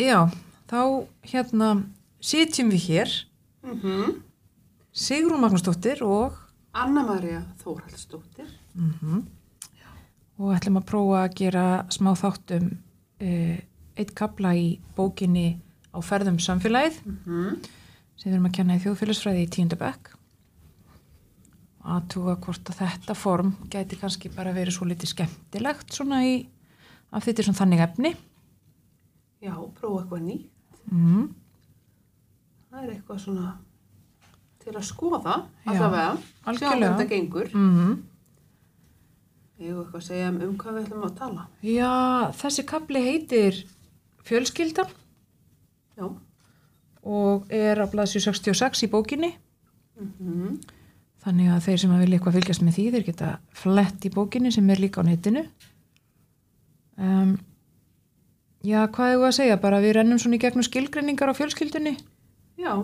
Já, þá hérna sitjum við hér, Mm Sigrún Magnúsdóttir og, Anna-Maria Þórhaldsdóttir. mm og ætlum að prófa að gera smá þáttum uh, eitt kapla í bókinni á ferðum samfélagið. Mm sem við erum að kenna í þjóðfélagsfræði í tíundabæk og aðtúga hvort að þetta form gæti kannski bara verið svo litið skemmtilegt svona í, af þetta er svona þannig efni. Já, prófa eitthvað nýtt. Mm. Það er eitthvað svona til að skoða, allavega. Sjá algjörlega. þetta gengur. Mm. Ég hef eitthvað að segja um, um hvað við ætlum að tala. Já, þessi kapli heitir Fjölskyldan Já. og er á blaðsju 66 í bókinni. Mm Þannig að þeir sem að vilja eitthvað fylgjast með því, þeir geta flett í bókinni sem er líka á netinu. Um, já, hvað hefur að segja? Bara við rennum svona í gegnum skilgreiningar á fjölskyldunni? Já.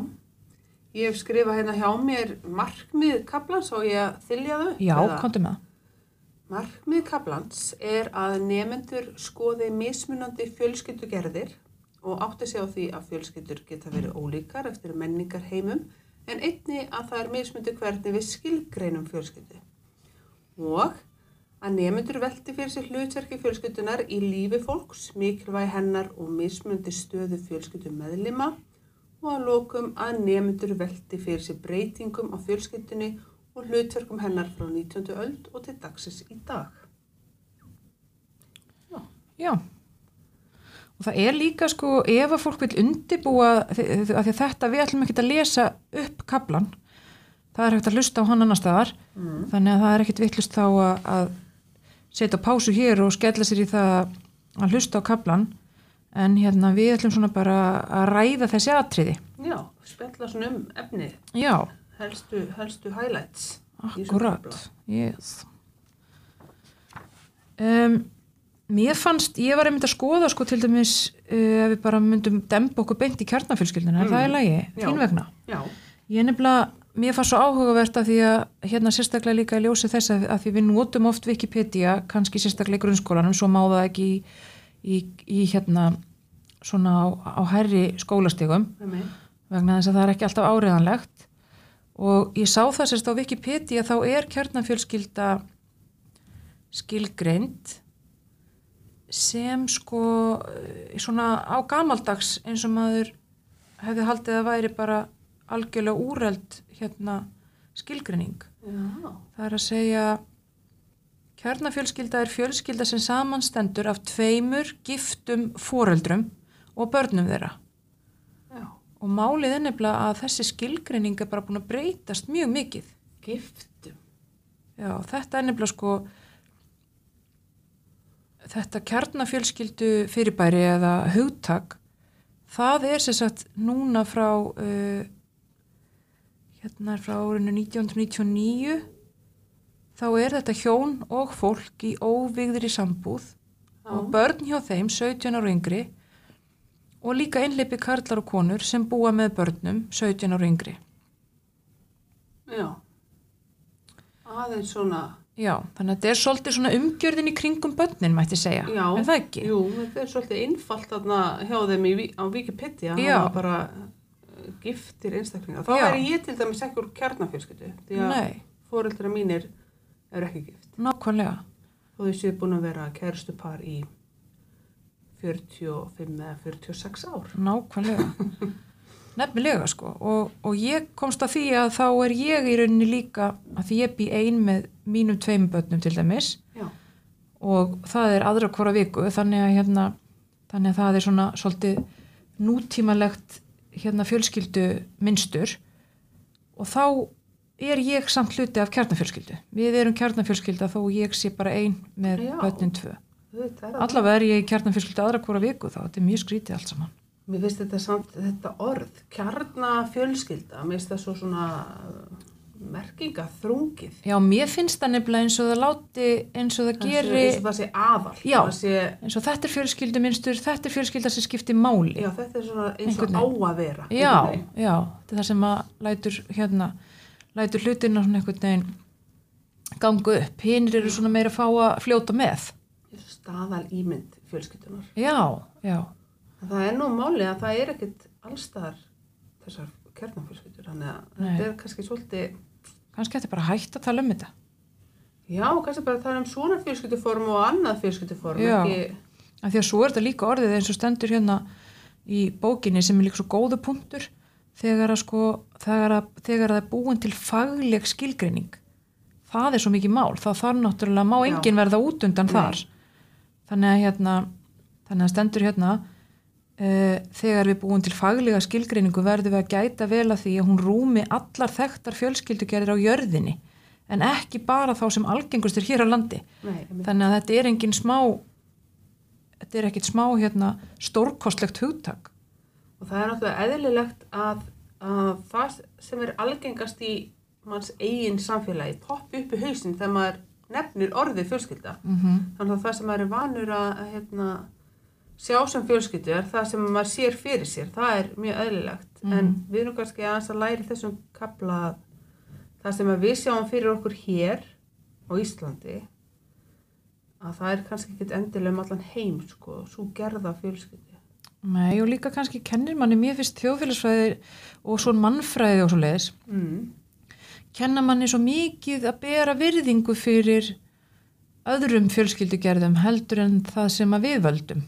Ég hef skrifað hérna hjá mér markmið kaplans og ég að þylja þau. Já, komdu með það. Markmið kaplans er að nefendur skoði mismunandi fjölskyldugerðir og átti sig á því að fjölskyldur geta verið ólíkar eftir menningar heimum en einni að það er mismundi hvernig við skilgreinum fjölskyldu. Og að nefendur velti fyrir sig hlutverki fjölskyldunar í lífi fólks, mikilvægi hennar og mismundi stöðu fjölskyldu meðlima og að lokum að nefendur velti fyrir sig breytingum á fjölskyldunni og hlutverkum hennar frá 19. öld og til dagsins í dag. Já. Og það er líka sko, ef að fólk vil undibúa, að þetta við ætlum ekki að lesa upp kaplan, það er hægt að hlusta á hann annar staðar, Mm. þannig að það er ekkit vittlust þá að, að setja pásu hér og skella sér í það að hlusta á kaplan, en hérna við ætlum svona bara að ræða þessi atriði. Já, spjalla svona um efni, Já, helstu, helstu highlights. akkurat. Yes. Um, mér fannst, ég var einmitt að skoða sko til dæmis uh, ef við bara myndum dempa okkur beint í kjarnafjölskylduna, er Mm. það í lagi? Já. Þín vegna? Já, Ég nefnilega, mér fannst svo áhugavert að því að hérna sérstaklega líka í ljósi þess að, að við notum oft Wikipedia, kannski sérstaklega í grunnskólanum, svo má það ekki í, í, í hérna svona á, á hærri skólastigum með mig. vegna þess að það er ekki alltaf áriðanlegt og ég sá það sérst á Wikipedia þá er kjarnafjölskylda skilgreind sem sko eh, svona á gamaldags eins og maður hefði haldið að væri bara algjörlega úreld hérna skilgreining. Já, Það er að segja kjarnafjölskylda er fjölskylda sem samanstendur af tveimur giftum foreldrum og börnum þeirra. já, Og málið er nefnilega að þessi skilgreining er bara búin að breytast mjög mikið. giftum. Já, þetta er nefnilega sko þetta kjarnafjölskyldu fyrirbæri eða hugtak það er sem sagt núna frá uh, hérna frá árinu 1999 þá er þetta hjón og fólk í óvigðri sambúð og börn hjá þeim 17 ára yngri og líka einleipi karlar og konur sem búa með börnum 17 ára yngri. Já. Aðeins svona, Já, þannig að þetta er svolítið svona umgjörðin í kringum börnin, mætti segja. já. Er það ekki? Jú, þetta er svolítið innfalt þarna hjá þeim í, á Wikipedia. Já. Bara giftir einstaklingar. Þá væri ég til dæmis ekki úr kjarnafjölskyldu. Því að fóreldra mínir eru ekki gift. nákvæmlega. og þau séu búin að vera kærustu par í 45 eða 46 ár. Nákvæmlega. Nefnilega sko og, og ég komst að því að þá er ég í rauninni líka að því ég bý ein með mínum tveim börnum til dæmis Já, og það er aðra hvora viku þannig að hérna þannig að það er svona svolítið nútímalegt hérna fjölskyldu minnstur og þá er ég samt hluti af kjarnafjölskyldu. Við erum kjarnafjölskylda þó ég sé bara ein með börnin tvö. Allavega er ég í kjarnafjölskyldu aðra hvora viku þá, þetta er mjög skrítið allt saman. Mér finnst þetta samt, þetta orð, kjarnafjölskylda, mér finnst það svo svona merkinga þrungið. Já, mér finnst það nefnilega eins og það láti eins og það geri, Eins og það sé aðal. Já. Það sé, eins og þetta er fjölskyldu minnstur, þetta er fjölskylda sem skiptir máli. já, þetta er svona eins og á að vera. já, já, þetta er það sem að lætur hérna, lætur hlutina svona einhvern veginn gangu upp. Hinnir eru svona meira að fá að fljóta með. Staðal ímynd fjölskyldunar. Já, já. Það er nú máli að það er ekkit allstaðar þessar kjarnafjölskyldur, þannig að þetta er kannski svolítið, kannski þetta bara hægt að tala um þetta já, kannski bara það er um svona fjölskylduform og annað fjölskylduform, Já. ekki, af því að svo er þetta líka orðið eins og stendur hérna í bókinni sem er líka svo góðu punktur þegar að sko þegar að, þegar að það er búin til fagleg skilgreining það er svo mikið mál, þá þarf náttúrulega má enginn verða út undan Nei. þar þannig að hérna þannig að stendur hérna þegar við búin til faglega skilgreiningu verðum við að gæta vel að því að hún rúmi allar þekktar fjölskyldugerðir á jörðinni en ekki bara þá sem algengustur hér á landi nei, þannig að þetta er engin smá þetta er ekkit smá hérna stórkostlegt hugtak Og það er náttúrulega eðlilegt að, að það sem er algengast í manns eigin samfélagi poppi upp í hausinn þegar maður nefnir orðið fjölskylda. mm -hmm. Þannig að það sem maður er vanur að hérna, sjá sem fjölskyldu er það sem maður sér fyrir sér. Það er mjög eðlilegt. Mhm. En við erum kannski aðeins að læri þessum kapla að það sem við sjáum fyrir okkur hér á Íslandi að það er kannski ekkit endilega um allan heim sko, svo gerða fjölskyldu. Nei, og líka kannski kennir manni mér fyrst þjóðfélagsfræði og svo mannfræði og svo leiðis Mm. kenna manni svo mikið að bera virðingu fyrir öðrum fjölskyldugerðum heldur en það sem að við völdum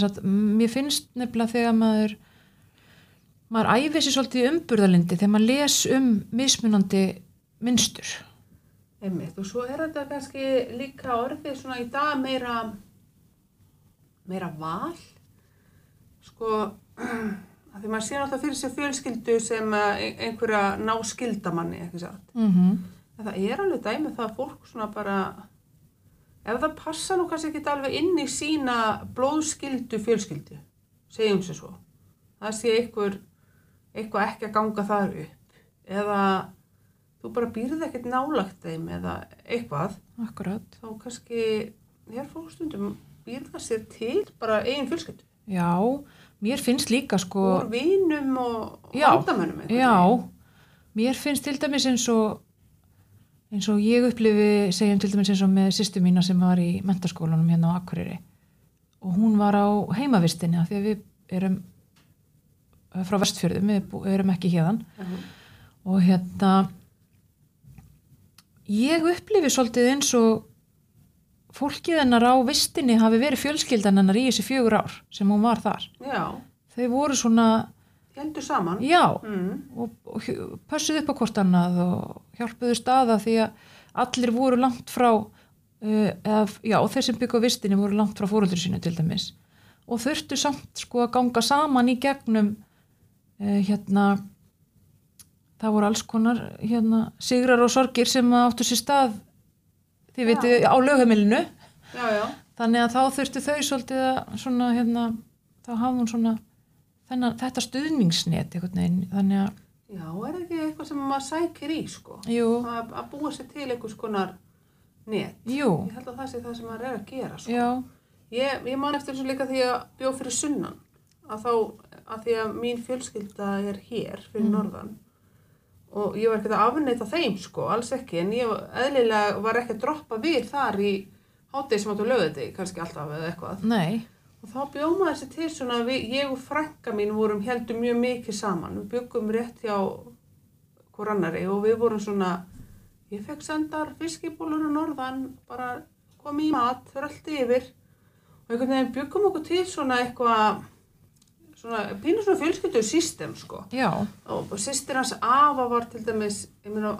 sagt, mér finnst nefnilega þegar maður maður æfi sér svolítið umburðalindi þegar maður les um mismunandi mynstur einmitt. Og svo er þetta kannski líka orðið svona í dag meira, meira val. Sko, því maður sé alltaf fyrir sér fjölskyldu sem eh, ein- einhverja ná skildamanni, mm -hmm. Það er alveg dæmið það að fólk svona bara, ef það passa nú kannski ekki alveg inn í sína blóðskyldu fjölskyldu, segjum sér svo. Það sé einhver, eitthvað ekki að ganga þar upp. Eða þú bara býrð ekkert nálagt þeim eða eitthvað. Akkurat Þá kannski, hér fólk stundum býrða sér til bara eigin fjölskyldu. Já, mér finnst líka sko Úr vinum og vandamönnum. einhvern Já, mér finnst til dæmis eins og eins og ég upplifi segjum til dæmis eins og með sýstu mína sem var í mentaskólanum hérna á Akureyri og hún var á heimavistinni af því að við erum eh, frá vestfjörðum, við erum ekki hérðan Já. og hérna ég upplifi svolítið eins og fólkið hennar á vistinni hafi verið fjölskyldan hennar í þessi fjögur ár sem hún var þar. Já, Þau voru svona, heldur saman. já, Mm. og, og pössuðu upp á hvort annað og hjálpuðu staða því að allir voru langt frá uh, eða, já, og þeir sem byggja vistinni voru langt frá fóröldur sínu til dæmis og þurftu samt sko að ganga saman í gegnum uh, hérna það voru alls konar hérna sigrar og sorgir sem áttu sér stað þið veitu á já. þannig að þá þurftu þau svolítið að svona hérna þá hafði hún svona þennan, þetta stuðningsnet þannig að Já, er ekki eitthvað sem maður sækir í, sko? jú, Að, að búa sér til einhvers konar net. jú, Ég held að það sé það sem maður er að gera, sko. já Ég, ég man eftir þessu líka því að bjó fyrir sunnan. Að þá, að því að mín fjölskylda er hér, fyrir Mm. norðan. Og ég var ekkert að afneita þeim, sko, alls ekki. En ég eðlilega var ekki að droppa við þar í hátegi sem áttu lögði, kannski alltaf eða eitthvað. nei, Og þá bjóð maður sér til svona, við, ég og frænka mín vorum heldur mjög mikið saman. Við byggum rétt hjá hvor annari og við vorum svona, ég fekk sendar fiskibólur og norðan, bara kom í mat, röldi yfir. Og einhvern veginn byggum okkur til svona eitthvað, svona, pínu svona fjölskyldu system, sko. já, Og sýstir hans afa var til dæmis, meina,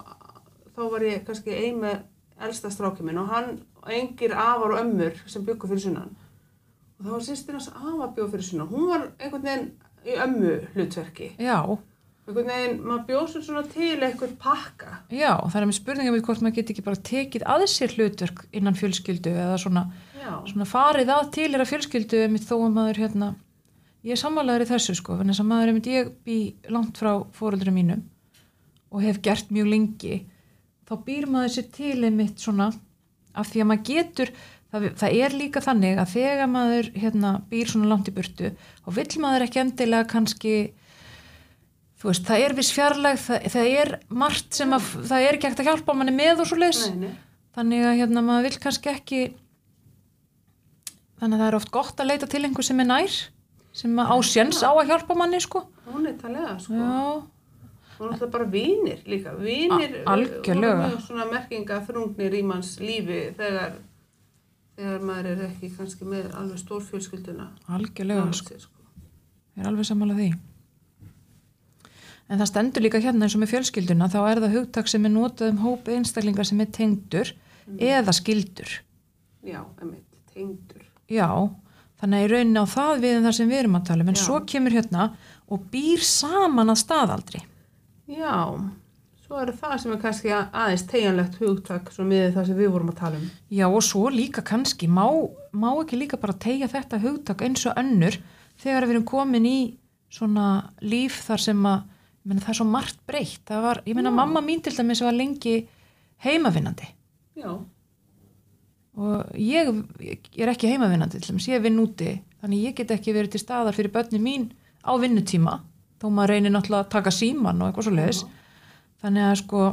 þá var ég kannski ein með elsta stráki minn og hann, og engir afar og ömmur sem byggu fyrir sunnan. Og þá var sýstir hans afa bjóð fyrir sunnan. Hún var einhvern veginn í ömmu hlutverki. já, Einhvern veginn, maður bjóð sér svona til einhver pakka. já það er með spurningum við hvort maður geti ekki bara tekið að sér hlutverk innan fjölskyldu eða svona, svona farið að til er að fjölskyldu mitt þó að maður hérna ég er sammálaður í þessu sko en þess að maður einmitt ég bý langt frá fóröldrum mínum og hef gert mjög lengi þá býr maður sér til einmitt svona af því að maður getur það, það er líka þannig að þegar maður hérna, býr svona langt í burtu þá vill maður ekki endilega kannski þú veist, það er viss fjarlæg það, það er margt sem að það er ekki hægt að hjálpa manni með og svo leis þannig að hérna maður vill kannski ekki þannig að það er oft gott að leita til einhver sem er nær sem að ásjens á að hjálpa manni sko. Hún er talega, sko. já, er alltaf bara vinir líka. Vinir mjög svona merkinga þrungnir í manns lífi þegar, þegar maður er ekki kannski með alveg stórfjölskylduna. algjörlega nálægt sko, sko. ég er alveg sammála því en það stendur líka hérna eins og með fjölskylduna þá er það hugtak sem er notað um hóp einstaklingar sem er tengdur eða skildur Já, emitt, tengdur. já, þannig að í rauninni á það við um það sem við erum að tala um en Já. svo kemur hérna og býr saman að staðaldri Já, svo er það sem er kannski aðeins tegjanlegt hugtak með það sem við vorum að tala um. Já og svo líka kannski, má, má ekki líka bara tegja þetta hugtak eins og önnur þegar við erum komin í svona líf þar sem að, ég meina það er svo margt breytt, það var, ég meina Já. mamma mín til dæmis var lengi heimavinnandi. Já, og ég, ég er ekki heimavinnandi til dæmis, ég vinn úti, þannig ég get ekki verið til staðar fyrir börni mín á vinnutíma, þó maður reynir náttúrulega að taka síman og eitthvað svo leiðis, þannig að sko,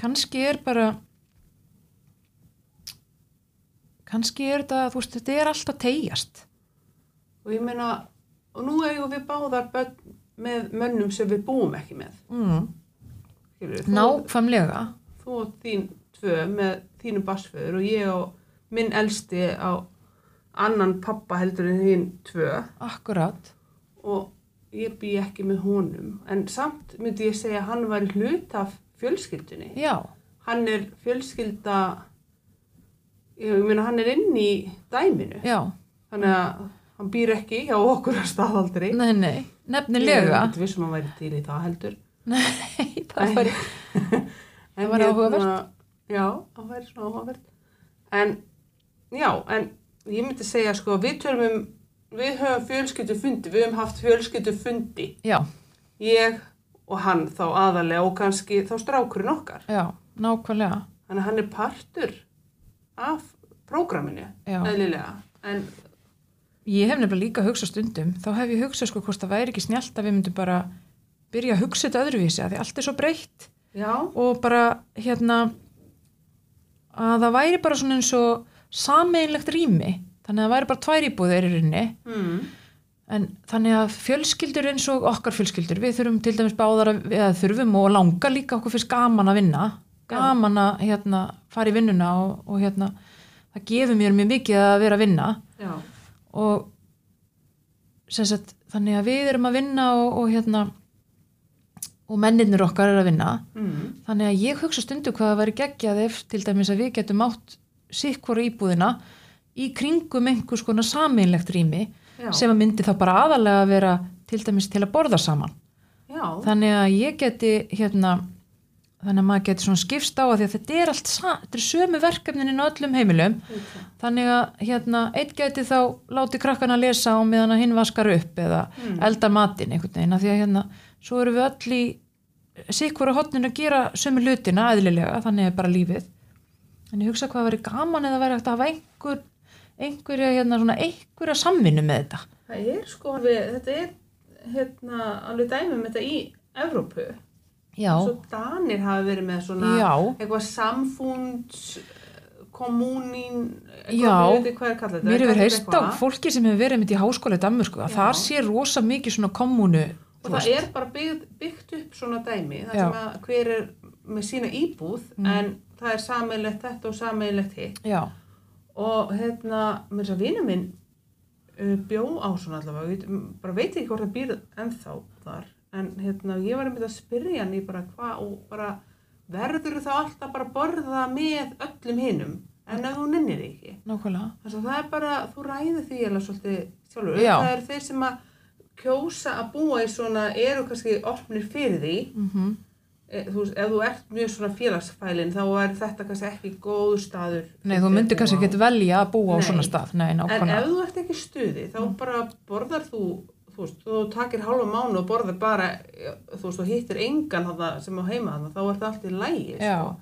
kannski er bara kannski er þetta, þú veist, þetta er alltaf tegjast. og ég meina, og nú eigum við báðar börn með mönnum sem við búum ekki með. Mm. Skilurðu, þú- og þín tvö með þínum barsföður og ég og minn elsti á annan pappa heldur en þín tvö akkurat, og ég bý ekki með honum. En samt myndi ég segja að hann var hlut af fjölskyldunni. já, Hann er fjölskylda, ég meina hann er inn í dæminu. já, Þannig að hann býr ekki hjá okkur að staðaldri. nei, nei, Ég nefnilega, er ekki vissum að hann væri til í það heldur. nei, það var, Það var áhugavert. Já, það væri svona áhugavert. En, já, en ég myndi segja sko, við tölum um, við höfum fjölskyldu fundi, við höfum haft fjölskyldu fundi. já, Ég og hann þá aðalega og kannski þá strákurinn okkar. já, nákvæmlega, Þannig að hann er partur af prógraminu, eðlilega. En, Ég hef nefnilega líka hugsað stundum, þá hef ég hugsað sko hvort það væri ekki snjált að við myndum bara byrja að hugsa þetta öðruvísi, að því allt er svo breytt já, og bara hérna að það væri bara svona eins og sameinlegt rými, þannig að það væri bara tvær íbúðir í rauninni, mm, en þannig að fjölskyldur eins og okkar fjölskyldur, við þurfum til dæmis báðar að, eða þurfum og langa líka okkur fyrst gaman að vinna, gaman að hérna, fara í vinnuna og, og hérna, það gefur mér mjög mikið að vera að vinna. Já, og sagt, þannig að við erum að vinna og, og hérna og menninir okkar er að vinna. Mm, þannig að ég hugsa stundu hvað það væri geggjað ef til dæmis að við getum átt sikkvara íbúðina í kringum einhvers konar sameinlegt rými já, sem að myndi þá bara aðalega að vera til dæmis til að borða saman. Já, þannig að ég geti hérna þannig að maður geti svona skipst á að því að þetta er allt þetta er sömu verkefnin inn á öllum heimilum. Auðvitað. þannig að hérna eitt geti þá láti krakkana lesa á meðan að hinn vaskar upp eða Mm. eldar matinn einhvern veginn af því að hérna svo erum við öll í sikkur á hotnin að gera sömu hlutina eðlilega, þannig er bara lífið. En ég hugsa hvað væri gaman eða væri hægt að hafa einhver einhverja hérna svona einhverja samvinnu með þetta Það er sko, við, þetta er hérna, alveg dæmi um þetta í Evrópu. já, Svo Danir hafi verið með svona já, eitthvað samfunds kommunín, Já. eitthvað, veitum hvað er kallað þetta. mér hefur heyrst á fólki sem hefur verið mitt í háskóla í Danmörku að Já. þar sé rosa mikið svona kommunu Og það er bara byggt, byggt upp svona dæmi, þar Já. sem að hver er með sína íbúð, Mm. en það er sameilegt þetta og sameilegt hitt. Og hérna, mér þess að vinur minn uh, bjó á svona allavega, bara veit ekki hvort það býr ennþá þar, en hérna, ég var einmitt að spyrja hann í bara hvað og bara verður þá alltaf bara að borða með öllum hinum, en ef þú nennir ekki. Þannig að það er bara, þú ræðir því eða svolítið sjálfur. Já. Það eru þeir sem að kjósa að búa í svona, eru kannski opnir fyrir því. mm E, þú veist, ef þú ert mjög svona félagsfælin, þá er þetta kannski ekki góður staður. Nei, þú myndir kannski ekki velja að búa á Nei. svona stað. Nei, En ef þú ert ekki stuði, þá bara borðar þú, þú veist, þú takir halva mánu og borðar bara, þú veist, þú hittir engan sem á heima þá er það allt í lægi, sko.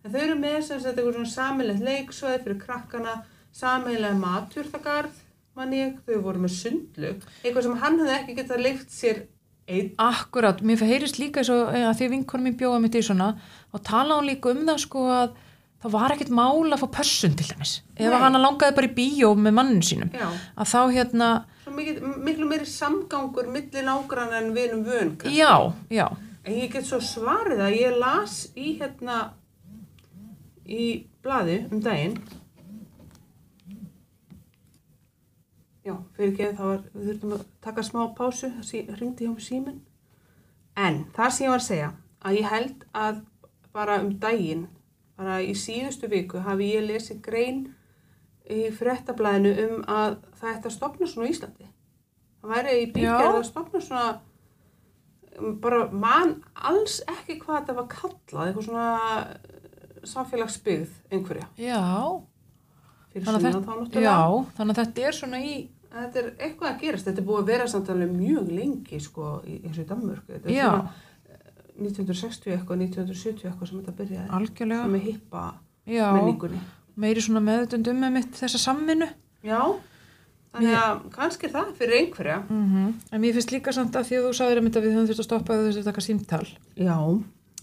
En þau eru með sem sagt eitthvað svona sammeilegt leiksvæði fyrir krakkana, sameilega maturþagarð, mann ég, þau voru með sundlug, eitthvað sem hann hefði ekki getað leikt sér einn. Akkurat, mér heyrist líka svo að því að vinkonum mín bjóða mitt í svona og tala hún líka um það sko að það var ekkert mál að fá pössun til dæmis ef hana langaði bara í bíó með manninu sínum Já, að þá hérna, mikið, miklu meiri samgangur milli nágrann en við erum vön. já, já En ég get svo svarið að ég las í hérna í blaði um daginn Já, fyrir ekki þá var, við þurfum að taka smá pásu, það ringdi hjá mig síminn. En það sem ég var að segja, að ég held að bara um daginn, bara í síðustu viku hafi ég lesið grein í fréttablaðinu um að það ætti að stopna svona á Íslandi. Það væri í Já. að stopna svona um, bara mann alls ekki hvað þetta var kallað, eitthvað svona eh, samfélagsbyggð einhverja. já, þannig að, þetta, já, þannig að þetta er svona í Þetta er eitthvað að gerast, þetta er búið að vera samt alveg mjög lengi sko í eins og í Danmörku. Þetta er Já. svona eh, 1960 eitthvað, 1970 eitthvað sem þetta byrjaði. algjörlega Sem er hippa já, menningunni. meiri svona meðutund um með mitt þessa samvinnu Já, þannig að kannski er það fyrir einhverja. mm en mér finnst líka samt að því að þú sagðir að við höfum þurft að stoppa þú þurft að taka símtal Já.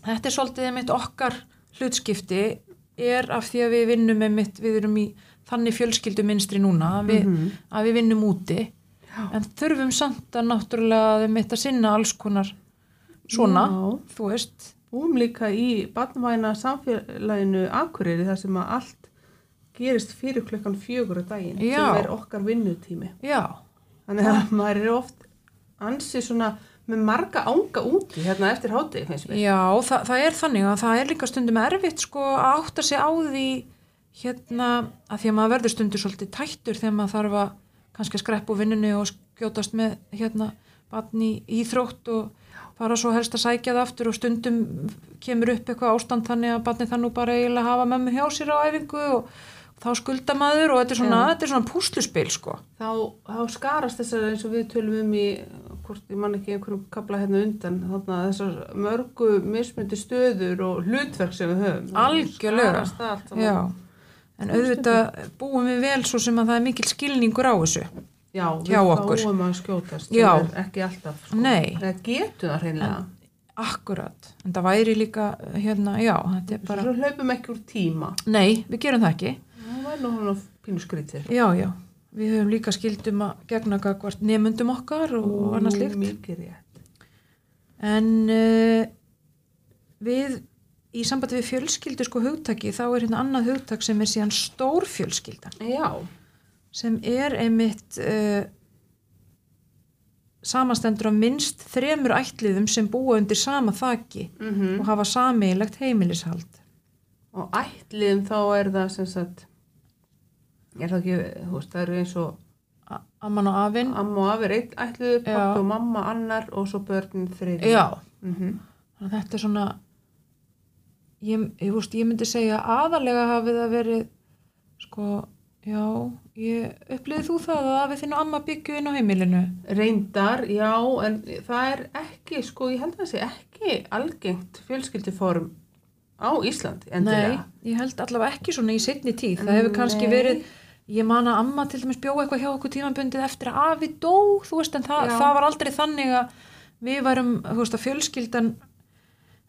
þetta er svolítið mitt okkar hlutskipti er af því að við vinnum með mitt, við erum í þannig fjölskylduminstri núna að við, Mhm. að við vinnum úti Já. en þurfum samt að náttúrulega mitt að sinna alls konar svona, Já. þú veist Búum líka í barnvæna samfélaginu Akureyri þar sem að allt gerist fyrir klukkan fjögur á daginn Já. sem er okkar vinnutími. já, Þannig að maður er oft ansi svona með marga ánga úti hérna eftir háti, finnst mér. já það, það er þannig að það er líka stundum erfitt sko að átta sig á því hérna að því að maður verður stundur svolítið tættur þegar maður þarf að kannski að skreppa úr vinnunni og skjótast með hérna barn í íþrótt og fara svo helst að sækja það aftur og stundum kemur upp eitthvað ástand þannig að barni það nú bara eiginlega hafa mömmu hjá sér á æfingu og þá skulda maður og þetta er svona, er svona púsluspil sko. Þá, þá skarast þessar eins og við tölum um í, hvort ég man ekki einhverjum kabla hérna undan, þarna þessar mörgu mismundi stöður og hlutverk sem við höfum. Algjörlega. En auðvitað búum við vel svo sem að það er mikil skilningur á þessu. Já, Hjá við okkur. fáum að skjótast, Já. ekki alltaf. Sko. Það getur það hreinlega. Akkurat, en það væri líka hérna, já, þetta er bara Svo hlaupum ekki úr tíma. Nei, við gerum það ekki Það væri nú hann á pínu skrítið. Já, já, við höfum líka skildum að gegna hvort nemundum okkar og Mikið rétt. En uh, við í sambandi við fjölskyldu sko hugtaki þá er hérna annað hugtak sem er síðan stór fjölskyldan Já, sem er einmitt uh, samastendur á minnst þremur ætliðum sem búa undir sama þaki mm og hafa sameiginlegt heimilishald. og ætliðum þá er það sem sagt, er það ekki, þú veist, það eru eins og Amman og afinn. amma og afi er einn ætliður, pappi og mamma annar og svo börnin þriði. Já, Mm að þetta er svona, ég, ég, veist, ég myndi segja aðalega hafi það verið, sko, já, ég upplýði þú það að þinn og amma byggju inn á heimilinu? Reyndar, já, en það er ekki, sko, ég held að það sé ekki algengt fjölskylduform á Íslandi, endilega. Nei, ég held allavega ekki svona í setni tíð. Það hefur kannski Nei. verið, ég man að amma til dæmis bjóða eitthvað hjá okkur tímabundið eftir að afi dó, þú veist, en það, það var aldrei þannig að við værum, þú veist, að fjölskyldan,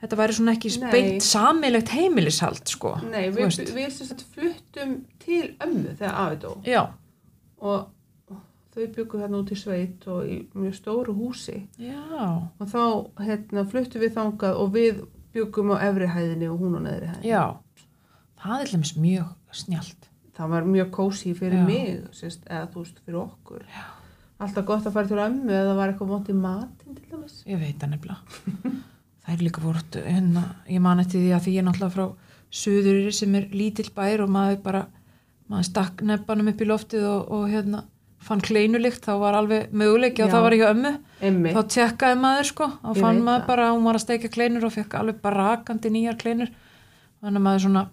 þetta væri svona ekki beint samilegt heimilishald, sko. Nei, við, við sem sagt fluttum til ömmu þegar afi dó Já, og þau byggu þarna út í sveit og í mjög stóru húsi já, og þá hérna, fluttum við þangað og við byggum á efri hæðinni og hún á neðri hæðinni. já. Það er lemmis mjög snjált. Það var mjög kósi fyrir Já. mig, sérst, eða þú veist, fyrir okkur. Já. Alltaf gott að fara til ömmu eða það var eitthvað vont í matinn til dæmis. Ég veit það nefnilega. það er líka voruð, hérna, ég man eftir því að því ég er náttúrulega frá Suðuriri sem er lítill bær og maður bara, maður stakk nefnum upp í loftið og, og hérna, fann kleinulikt, þá var alveg möguleiki og það var ekki ömmu. Emmi. Þá tjekkaði maður sko Ég fann maður það. bara hún var að steikja kleinur og fekk alveg bara rakandi nýjar kleinur. Þannig að maður svona,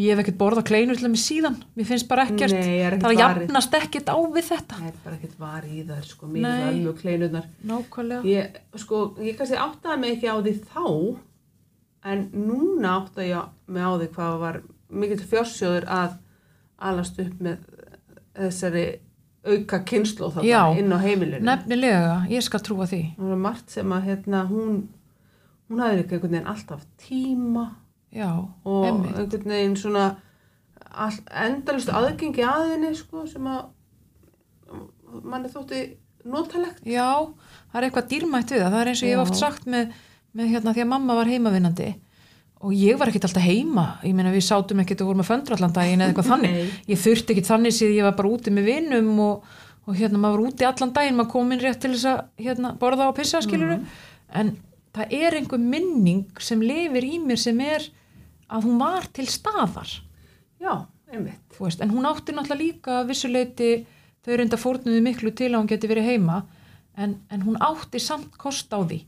ég hef ekkert borðað kleinur til þeim síðan, mér finnst bara ekkert, Nei, er ekkert það jafnast ekkert á við þetta. Það er bara ekkert var í þær, sko, mér er ömmu kleinunar. Nákvæmlega. Ég, sko, ég kannski áttaði mig ekki á því þá, en núna áttaði ég mig á því hvað var mikill fjársjóður að alast upp með þessari auka kynslu Já. inn á heimilinu. Nefnilega, ég skal trúa því. Það var margt sem að hérna, hún, hún hafði líka einhvern veginn alltaf tíma já, og emmi einhvern veginn svona all- endalaust aðgengi að henni sko, sem að manni þótti notalegt. Já, það er eitthvað dýrmætt við það, það er eins og ég hef Já. oft sagt með, með hérna því að mamma var heimavinnandi. Og ég var ekkert alltaf heima, ég meina við sátum ekkert og vorum að föndra allan daginn eða eitthvað þannig, ég þurfti ekkert þannig síðan ég var bara úti með vinum og, og hérna maður var úti allan daginn, maður kom inn rétt til þess að hérna, borða og pissa skiluru, en það er einhver minning sem lifir í mér sem er að hún var til staðar Já, einmitt. veist, en hún átti náttúrulega líka vissuleiti þau reynda fórnuði miklu til að hún geti verið heima en, en hún átti samt kost á því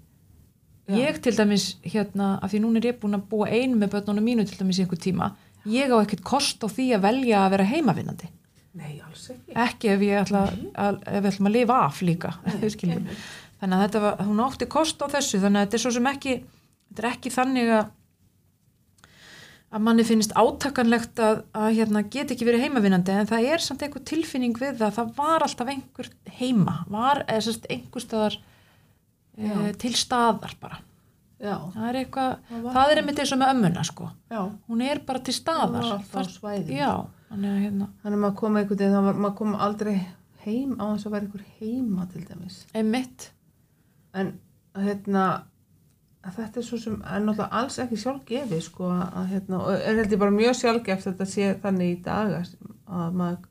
Já. ég til dæmis hérna, af því núna er ég búin að búa einu með börnunum mínu til dæmis í einhver tíma ég á ekkert kost á því að velja að vera heimavinnandi Nei, alls ekki. ekki ef ég ætla að, ef ætlum að lifa af líka skilur. þannig að þetta var, hún átti kost á þessu þannig að þetta er svo sem ekki þetta er ekki þannig að að manni finnst átakanlegt að, að hérna, get ekki verið heimavinnandi en það er samt einhver tilfinning við það það var alltaf einhver heima var einhver staðar e, til staðar bara. Já, það er eitthvað, Það það er einmitt eins og með ömmuna sko, já. hún er bara til Það staðar var alltaf já, þannig að hérna. Maður kom einhvern veginn, það var, maður kom aldrei heim á þess að vera einhver heima til dæmis. einmitt, En hérna, að þetta er svo sem er náttúrulega alls ekki sjálfgefið sko að hérna, og er held ég bara mjög sjálfgeft að þetta sé þannig í dag að maður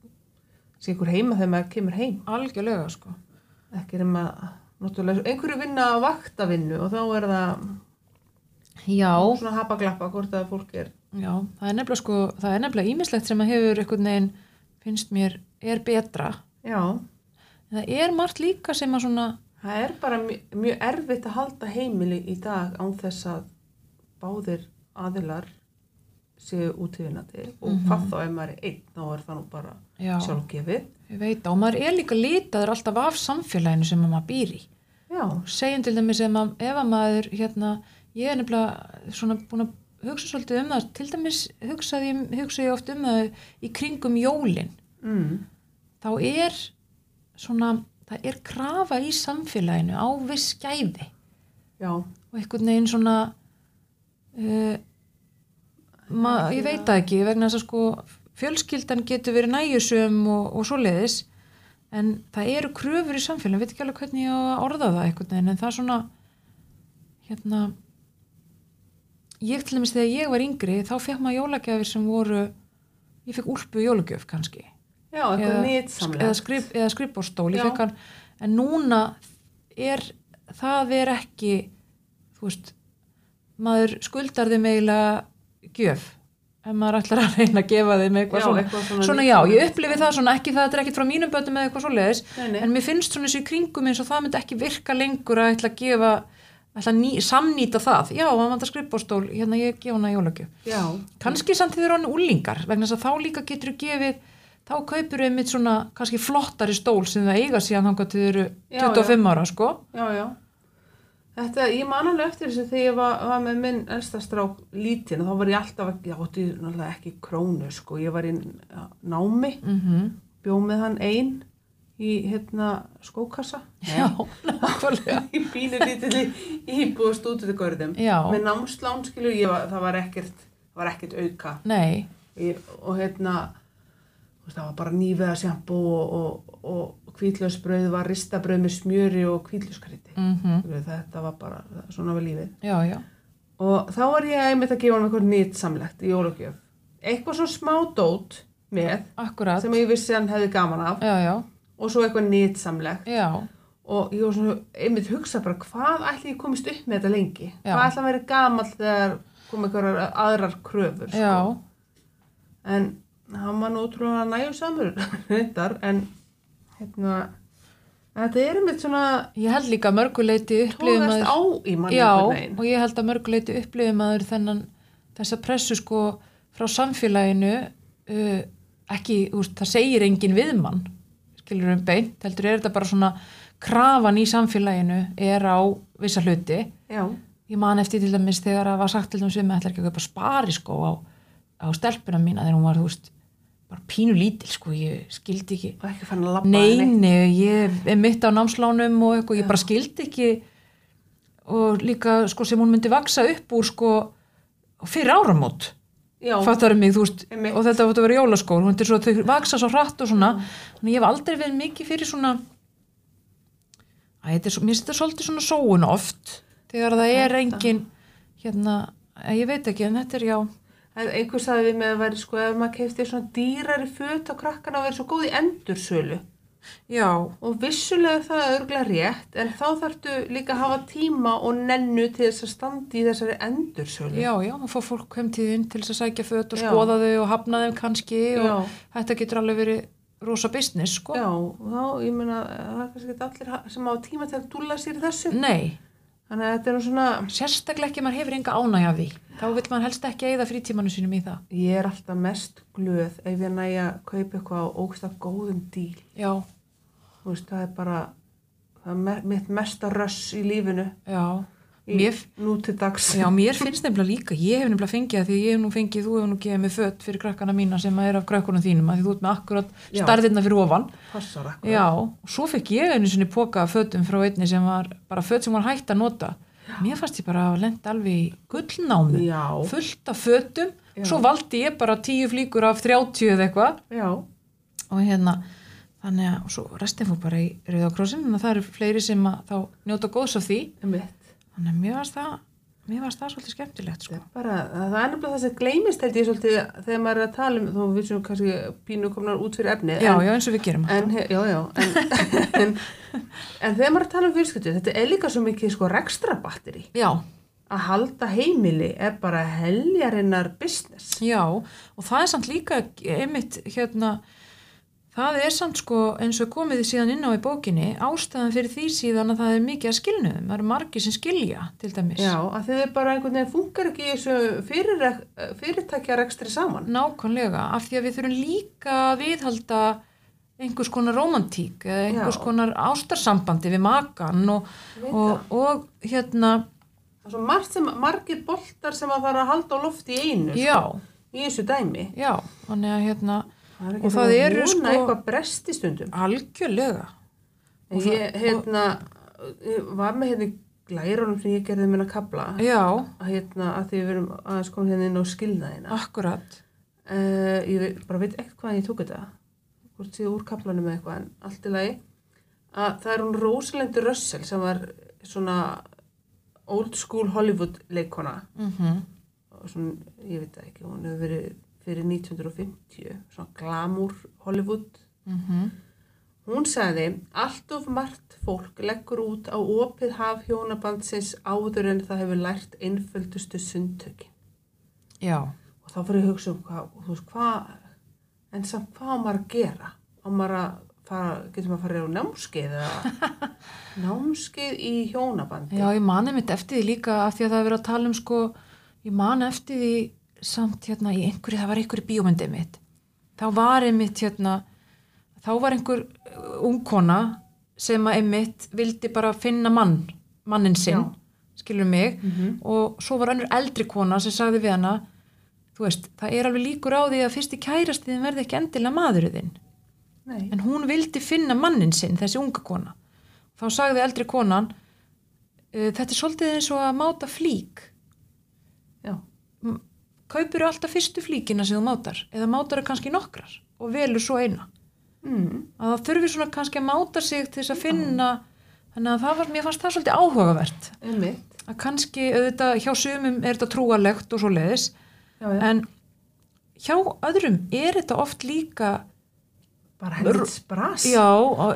sé einhver heima þegar maður kemur heim. algjörlega sko Ekki er maður, náttúrulega, einhverju vinna á vaktavinnu og þá er það já, svona hapaglappa hvort að fólk er. Já, það er nefnilega sko, það er nefnilega ímislegt sem að hefur einhvern veginn, finnst mér, er betra. Já, En það er margt líka sem að svona, það er bara mjög, mjög erfitt að halda heimili í dag án þess að báðir aðilar séu útífinandi og hvað þá ef maður er einn þá er það nú bara já, sjálfgefið. ég veit og maður er líka litaður alltaf af samfélaginu sem að maður býr í. Já, Segjum til dæmis ef, að, ef að maður, hérna, ég er nefnilega svona búin að hugsa svolítið um það, til dæmis hugsaði, ég- hugsa ég oft um það í kringum jólin. mm. Þá er svona, það er krafa í samfélaginu á viss gæði. já, og einhvern veginn svona uh, ma, ég veit það ekki vegna þess að sko fjölskyldan getur verið nægjusum og, og svoleiðis en það eru kröfur í samfélagin, veit ekki alveg hvernig ég á að orða það einhvern veginn en það er svona hérna ég til dæmis þegar ég var yngri þá fekk maður jólagjafir sem voru ég fekk úlpu jólagjöf kannski já, eitthvað nýtsamlega. eða, skrif, eða skrifbórstól ég Já. fekk hann, en núna er, það er ekki þú veist maður skuldar þeim eiginlega gjöf ef maður ætlar að reyna að gefa þeim eitthvað Já, svona, eitthvað svona svona já, ég upplifi það svona ekki það er ekkit frá mínum bötum eða eitthvað svoleiðis en mér finnst svona þessu í kringum eins og það myndi ekki virka lengur að ætla að gefa ætla að ný, samnýta það, já, maður vantar skrifbórstól hérna ég gefa hana jólagjöf. Já, kannski samt þegar hann úlingar vegna þess að þá líka getur gefið þá kaupur þau mitt svona kannski flottari stól sem það eiga síðan þangað til þau eru Já, 25 ára sko. Já, já. Þetta, ég man alveg eftir þessu þegar ég var, var með minn elsta strák lítinn þá var ég alltaf, ég átti náttúrulega ekki krónu sko, ég var í námi, mm bjóð með hann einn í hérna skókassa. já, nákvæmlega. Í pínu lítilli íbúið stúdutugörðum Já. með námslán skilur ég var, það var ekkert var ekkert auka. Nei, ég, og hérna það var bara nýveða sjampo og, og, og kvítlösbröð var ristabröð með smjöri og kvítlöskriti mm þetta var bara svona við lífið. Já, já. Og þá var ég einmitt að gefa hann eitthvað nýtt samlegt í jólugjöf eitthvað svo smá dót með akkurat, sem ég vissi hann hefði gaman af. Já, já, og svo eitthvað nýtt samlegt já. Og ég var svona einmitt hugsa bara hvað ætli ég komist upp með þetta lengi? Hvað ætli að vera gamall þegar kom einhverjar aðrar kröfur sko. en hann var nú ótrúlega nægjum samur reyndar en hérna þetta er einmitt svona ég held líka að mörguleiti upplifum tóðast á í manni já, og ég held að mörguleiti upplifum maður þennan þessa pressu sko frá samfélaginu uh, ekki, úst, það segir engin viðmann skilur um beint, heldur er þetta bara svona krafan í samfélaginu er á vissa hluti. Já, ég man eftir til dæmis þegar það var sagt til dæmis við með ætlar ekki að kaupa spariskó á, á stelpuna mína þegar hún var, þú veist, bara pínu lítil sko, ég skildi ekki. Og ekki fann að labba Nei, neitt. nei, ég er mitt á námslánum og eitthvað, ég bara skildi ekki. Og líka sko sem hún myndi vaksa upp úr sko fyrir áramót. Fattar mig, þú veist, Einmitt. og þetta vera jólaskór, hún er svo, þau vaksa svo hratt og svona, þannig ég hef aldrei verið mikið fyrir svona að svo, mér finnst þetta svolítið svona sóun oft, þegar það er engin, hérna, ég veit ekki, en þetta er já, En einhver sagði við með að væri sko ef maður kefti svona dýrari föt á krakkana og verið svo góð í endursölu já, og vissulega það er örgulega rétt en þá þarftu líka að hafa tíma og nennu til þess að standa í þessari endursölu. já, já, maður fá fólk heimtíðin til þess að sækja föt og Já. skoða þau og hafna þeim kannski og Já. þetta getur alveg verið rosa business, sko. Já, og þá, ég meina, það er kannski allir sem hafa tíma til að dúlla sér þessu. Nei, Þannig að þetta er svona, sérstaklega ekki maður hefur enga ánægja af því. Þá vil maður helst ekki eigða frítímanu sínum í það. ég er alltaf mest glöð ef ég næja að kaupa eitthvað á ógsta góðum díl. Já, Þú veist, það er bara, það er mitt mesta röss í lífinu. já. Mér, Nú til dags. Já, mér finnst nefnilega líka, ég hef nefnilega fengið því að ég hef nú fengið, þú hefur nú gefið mig fött fyrir krakkana mína sem er af krökkunum þínum að því þú ert með akkurat Já. starðirna fyrir ofan. Já, og svo fekk ég einu sinni póka af fötum frá einni sem var bara fött sem var hægt að nota. Mér fannst ég bara að lenda alveg í gullnámi, Já. fullt af fötum, Já. svo valdi ég bara tíu flíkur af 30 eða eitthvað Já. og hérna, þannig að og svo restin fór bara í Rauðakrossin, en það eru fleiri sem að þá njóta góðs af því, Einmitt. Þannig að mér varst það, mér varst það svolítið skemmtilegt, sko. Bara, það er nefnilega það sem gleymist held ég svolítið þegar maður er að tala um, þó við sem kannski pínu komnar út fyrir efni. Já, en, já, eins og við gerum En, já, já, en, en, þegar maður er að tala um fjölskyldu, þetta er líka svo mikið sko rekstrabatteri. Já, Að halda heimili er bara heljarinnar business. já, og það er samt líka einmitt hérna, það er samt sko eins og komið síðan inn á í bókinni, ástæðan fyrir því síðan að það er mikið að skilnuðum, það eru margir sem skilja til dæmis. Já, að þið er bara einhvern veginn funkar ekki í þessu fyrir, fyrirtækja rekstri saman. Nákvæmlega, af því að við þurfum líka að viðhalda einhvers konar romantík eða einhvers Já. konar ástarsambandi við makan og, veit og, og hérna, Það er svo margt sem, margir boltar sem að fara að halda á lofti í einu, já, sko, í þessu dæmi. já, þannig að hérna, Það Og það það eru, sko- eitthvað brest í stundum. algjörlega, En ég, hérna, ég var með hérna í glærunum sem ég gerði minna kabla, hérna, að því við erum aðeins komin hérna inn á skilnaðina. akkurat, Uh, ég bara veit ekkert hvaðan ég tók þetta, hvort síðu úr kablanum eða eitthvað, en allt í lagi. Að það er hún Rosalind Russell sem var svona old school Hollywood leikona. mhm, Og svona, ég veit það ekki, hún hefur verið fyrir 1950, svona glamour Hollywood mhm, Hún sagði, allt of margt fólk leggur út á opið haf hjónabandsins áður en það hefur lært einföldustu sundtökin. já, Og þá fyrir að hugsa um hvað, veist, hvað, en samt hvað á maður að gera? Á maður að fara, getur maður að fara á námskeið námskeið í hjónabandi? já, ég mani mitt eftir því líka af því að það er verið að tala um sko, ég mani eftir því samt hérna í einhverju, það var einhverju bíómyndi mitt, þá var einmitt hérna, þá var einhver uh, ungkona sem að einmitt vildi bara finna mann, mannin sinn, skilur mig, Mhm. og svo var önnur eldri kona sem sagði við hana, þú veist, það er alveg líkur á því að fyrst í kærastiðin verði ekki endilega maðurinn Nei, en hún vildi finna mannin sinn, þessi unga kona. Þá sagði eldri konan, þetta er svolítið eins og að máta flík. Kaupir alltaf fyrstu flíkina sem þú mátar, eða mátar þau kannski nokkrar? Og velur svo eina. mm, Að það þurfi svona kannski að máta sig til þess að finna, þannig að það var, mér fannst það svolítið áhugavert. einmitt, Að kannski, auðvitað, hjá sumum er þetta trúarlegt og svo leiðis, já, já, en hjá öðrum er þetta oft líka bara helvits bras. Já,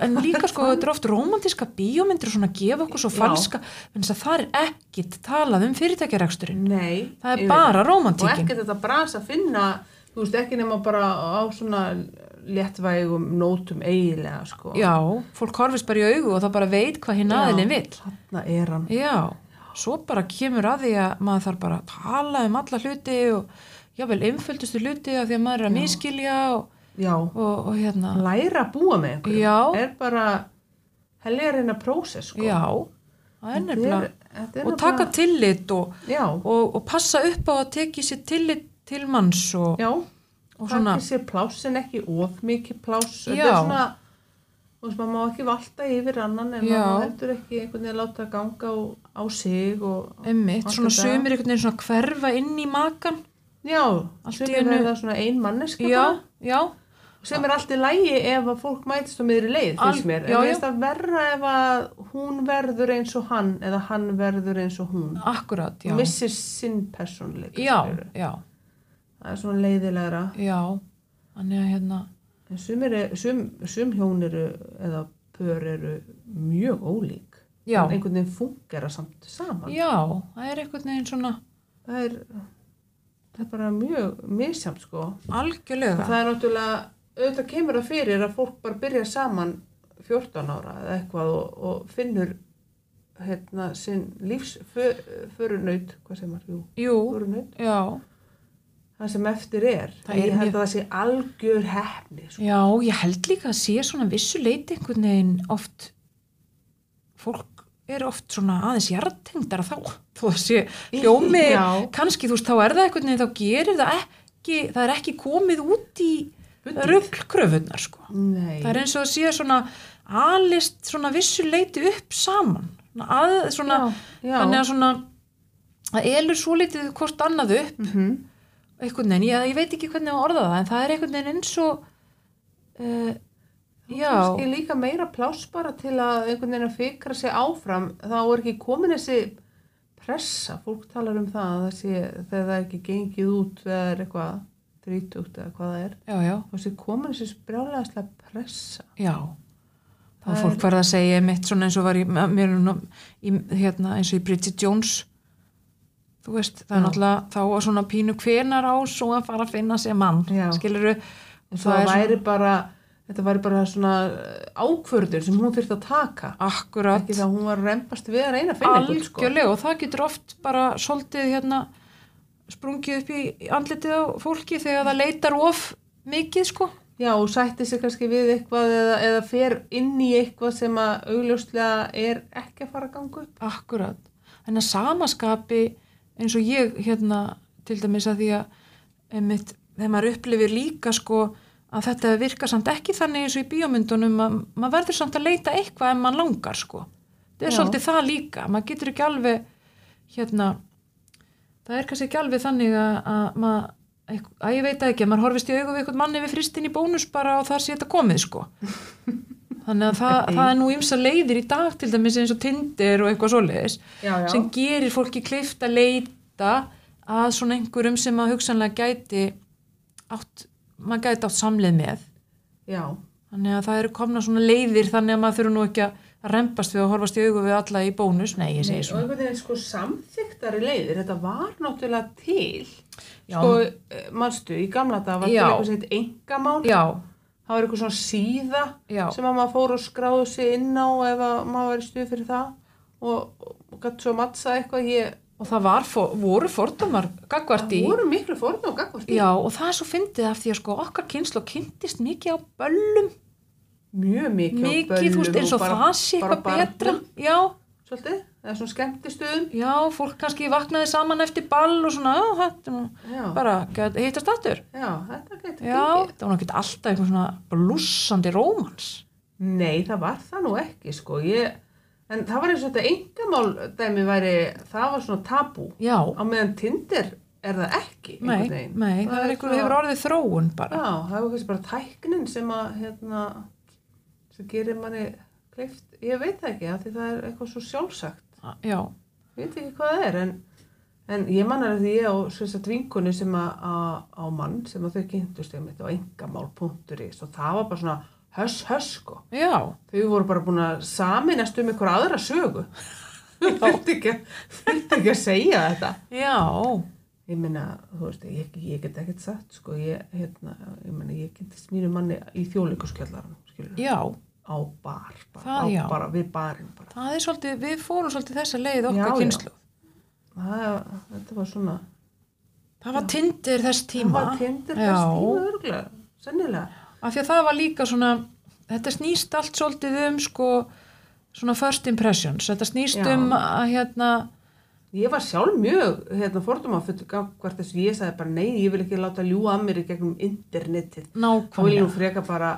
en líka sko þetta er oft romantíska bíómyndir svona gefa okkur svo falska en þess að það er ekkit talað um fyrirtækjareksturinn Nei. það er bara veit Og ekki þetta bras að finna, þú veist, ekki nema bara á svona léttvægum nótum eiginlega, sko. Já, fólk horfist bara í augu og það bara veit hvað hinn aðilinn vill Þarna er hann. Já, svo bara kemur að því að maður þarf bara að tala um alla hluti og jável einföldustu hluti af því að maður er að miskilja og, og, og hérna læra að búa með einhverjum. Já. Er bara helgarina prósess, sko. Já, það er nefnilega og taka tillit og, og, og passa upp á að teki sér tillit til manns og, já. og Takk sér pláss en ekki of mikið pláss. Þetta er svona, maður má ekki valta yfir annan en Já. maður heldur ekki einhvern veginn láta ganga á, á sig og Einmitt, svona sömur einhvern veginn svona hverfa inn í makan. Já, í er verða svona ein manneska Já, já, sem er allt í lægi ef að fólk mætist á miðri leið, finnst mér en veist að verra ef að hún verður eins og hann eða hann verður eins og hún akkurat, já. missir sinn persónleika Já, skilurðu. já, það er svona leiðilegra já. Þannig að hérna, en sum, er, sum, sum hjón eru eða pör eru mjög ólík Já. en einhvern veginn fungera samt saman já, það er einhvern veginn svona það er það er bara mjög misjamt sko algjörlega. það er náttúrulega auðvitað kemur það fyrir að fólk bara byrja saman 14 ára eða eitthvað og, og finnur hérna sinn lífs förunaut, hvað sem maður, jú, Jú, förunaut. já, það sem eftir er, Það er ég held mjög- að það sé algjör hefni sko. já, ég held líka að sé svona vissu leiti einhvern veginn oft, fólk er oft svona aðeins jartengdara þá, þó að sé hljómi, kannski þú veist, þá er það einhvern veginn, þá gerir það ekki, það er ekki komið út í. Rugglkröfunnar, sko. Nei, Það er eins og að sé svona alist svona vissu leiti upp saman, að, svona já, já. þannig að svona, það elur svo litið hvort annað upp, mm einhvern veginn, ég, ég veit ekki hvernig að orða það en það er einhvern veginn eins og uh, já. kannski líka meira pláss bara til að einhvern veginn að fikra sig áfram. Þá er ekki komin þessi pressa, fólk talar um það að það sé, þegar það er ekki gengið út er eitthvað þrítugt eða hvað það er. Já, já, þá sé komin þessi brjálæðislega pressa. Já. Er fólk verða að segja mitt svona eins og var í, mér, í hérna, eins og í Bridget Jones. Þú veist, það er Já. náttúrulega þá var svona pínu hvenar á svo að fara að finna sér mann, Já. skilur en það, væri bara þetta væri bara svona ákvörður sem hún þurfti að taka. Akkurat. Ekki það að hún var að rempast við að reyna að finna einhvern sko. algjörlega og það getur oft bara svolítið hérna sprungið upp í andlitið á fólki þegar það leitar of mikið sko Já, og sætti sig kannski við eitthvað eða, eða fer inn í eitthvað sem að augljóslega er ekki að fara að ganga upp. Akkurat. En að samaskapi eins og ég hérna til dæmis að því að einmitt, þegar maður upplifir líka sko að þetta virkar samt ekki þannig eins og í bíómyndunum að maður verður samt að leita eitthvað ef maður langar sko. Það er Já. svolítið það líka. Maður getur ekki alveg hérna það er kannski ekki alveg þannig að, að maður að ég veit það ekki, að maður horfist í augu við eitthvað manni við fristin í bónus bara og þar sé þetta komið sko. Þannig að það, það er nú ymsa leiðir í dag til dæmis eins og Tinder og eitthvað svoleiðis Já, já. sem gerir fólki klift að leita að svona einhverjum sem að hugsanlega gæti átt, maður gæti átt samleið með Já, þannig að það eru komna svona leiðir þannig að maður þurfa nú ekki að rempast við og horfast í augu við alla í bónus, nei ég segi og svona einhvern veginn sko samþyktari leiðir, þetta var náttúrulega til. Já. Sko, eh, manstu, í gamla dag var Já. eitthvað sem heit engamál. Það var eitthvað svona síða já, sem að maður fór og skráði sig inn á ef að maður var í stuð fyrir það og, og gætt svo að mattsa eitthvað. Ég, og það var, voru fordómar gagvart í það voru miklu og gagvart í. já, og það er svo fyndið af því að sko okkar kynslu kynntist mikið á böllum Mjög mikið mikið, þú veist, eins og bara- það sé eitthvað betra. Já, Svolítið, eða svona skemmtistöðum. já, fólk kannski vaknaði saman eftir ball og svona, já, þetta er bara hittast aftur. Já þetta getur gengið. það var náttúrulega alltaf eitthvað svona blúsandi rómans. Nei, það var það nú ekki, sko. Ég, en það var eins og þetta engamál dæmi væri, það var svona tabú. já, Á meðan Tinder er það ekki, nei, nei það er einhver hefur orðið þróun bara. Já, það var kannski bara tæknin sem að, hérna, sem gerir manni kleift. Ég veit það ekki, því það er eitthvað svo sjálfsagt. já, Ég veit ekki hvað það er, en, en ég mannar því ég á svona vinkunni sem að, að, á mann, sem að þau kynntust ég mitt á engamál.is og það var bara svona höss, höss, sko. já, Þau voru bara búin að saminast um einhver aðra sögu. Þau þurfti ekki, ekki að segja þetta. já Ég meina, þú veist, ég, ég get ekkert sagt, sko, ég, hérna, ég meina, ég kynntist mínu manni í þjóðleikuskjallaranum, skilur, já, á bar, bara, Það, á, bara við barinn, bara. það er svolítið við fórum svolítið þessa leið okkar kynslu Það, þetta var svona, það var tindir þess það tíma var tindir Já. þess tíma örgulega, sennilega. af því að það var líka svona þetta snýst allt svolítið um sko svona first impressions þetta snýst Já. um að hérna Ég var sjálf mjög, hérna, fordóma fyrir hvert þessu ég sagði bara, nei, ég vil ekki láta ljúa að mér í gegnum internetið. Þá vil ég nú freka bara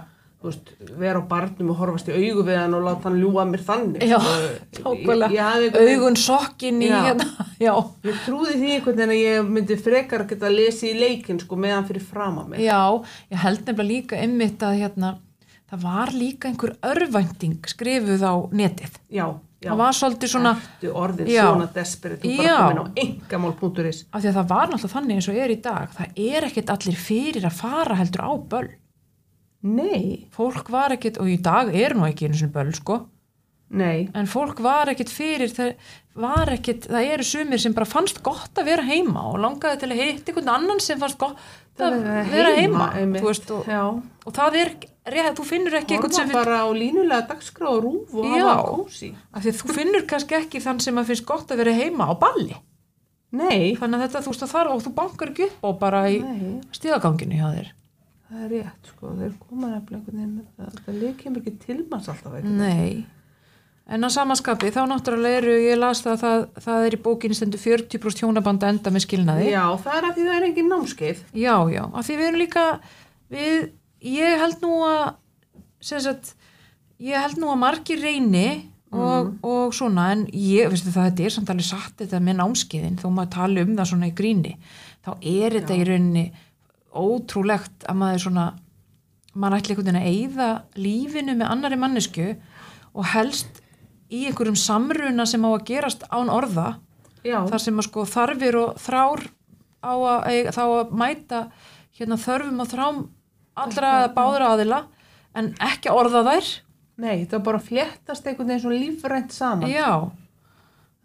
veist, vera á barnum og horfast í augu við hann og láta hann ljúa mér þannig. Já, veginn- augun sokkin í hérna já, Ég trúði því einhvern veginn að ég myndi frekar geta að lesa í leikin sko meðan fyrir fram að mig. já, ég held nefnilega líka einmitt að hérna, það var líka einhver örvænting skrifuð á netið. Já, já. það var svolítið svona Ertu orðin Já. svona desperate, þú bara komin á engamál.is. af því að það var náttúrulega þannig eins og er í dag. Það er ekkert allir fyrir að fara heldur á böll Nei, fólk var ekkert, og í dag er nú ekki einu sinni böll sko, nei, en fólk var ekkert fyrir það var ekkert, það eru sumir sem bara fannst gott að vera heima og langaði til að hitta einhvern annan sem fannst gott að vera heima, einmitt. þú veist, og, Já. og það er rétt, þú finnur ekki einhvern Horfa sem finnst, bara á línulega dagskrá og rúf og Já. hafa kósi. að þú finnur kannski ekki þann sem að finnst gott að vera heima á balli Nei, þannig að þetta, þú veist að þar og þú bankar ekki upp á bara í stíðaganginu hjá þér það er rétt sko, þeir koma nefnilega einhvern veginn með það. Það leik kemur ekki til manns alltaf veginn. Nei, en að samaskapi þá náttúrulega eru, ég las það að það, það er í bókinni stendur 40% hjónabanda enda með skilnaði. Já, það er að því það er engin námskeið. Já, já, af því við erum líka, við, ég held nú að, sem sagt, ég held nú að margir reyni og, og svona, en ég, veistu það, þetta er samt alveg satt þetta með námskeiðin, þó maður tala um það svona í gríni, þá er þetta í rauninni ótrúlegt að maður svona, maður ætli einhvern veginn að eyða lífinu með annari mannesku og helst í einhverjum samruna sem á að gerast án orða Já, þar sem að sko þarfir og þrár á að, þá að mæta hérna þörfum og þrám allra eða báðra aðila en ekki orða þær. Nei, það bara að fléttast einhvern veginn svo lífrænt saman. já,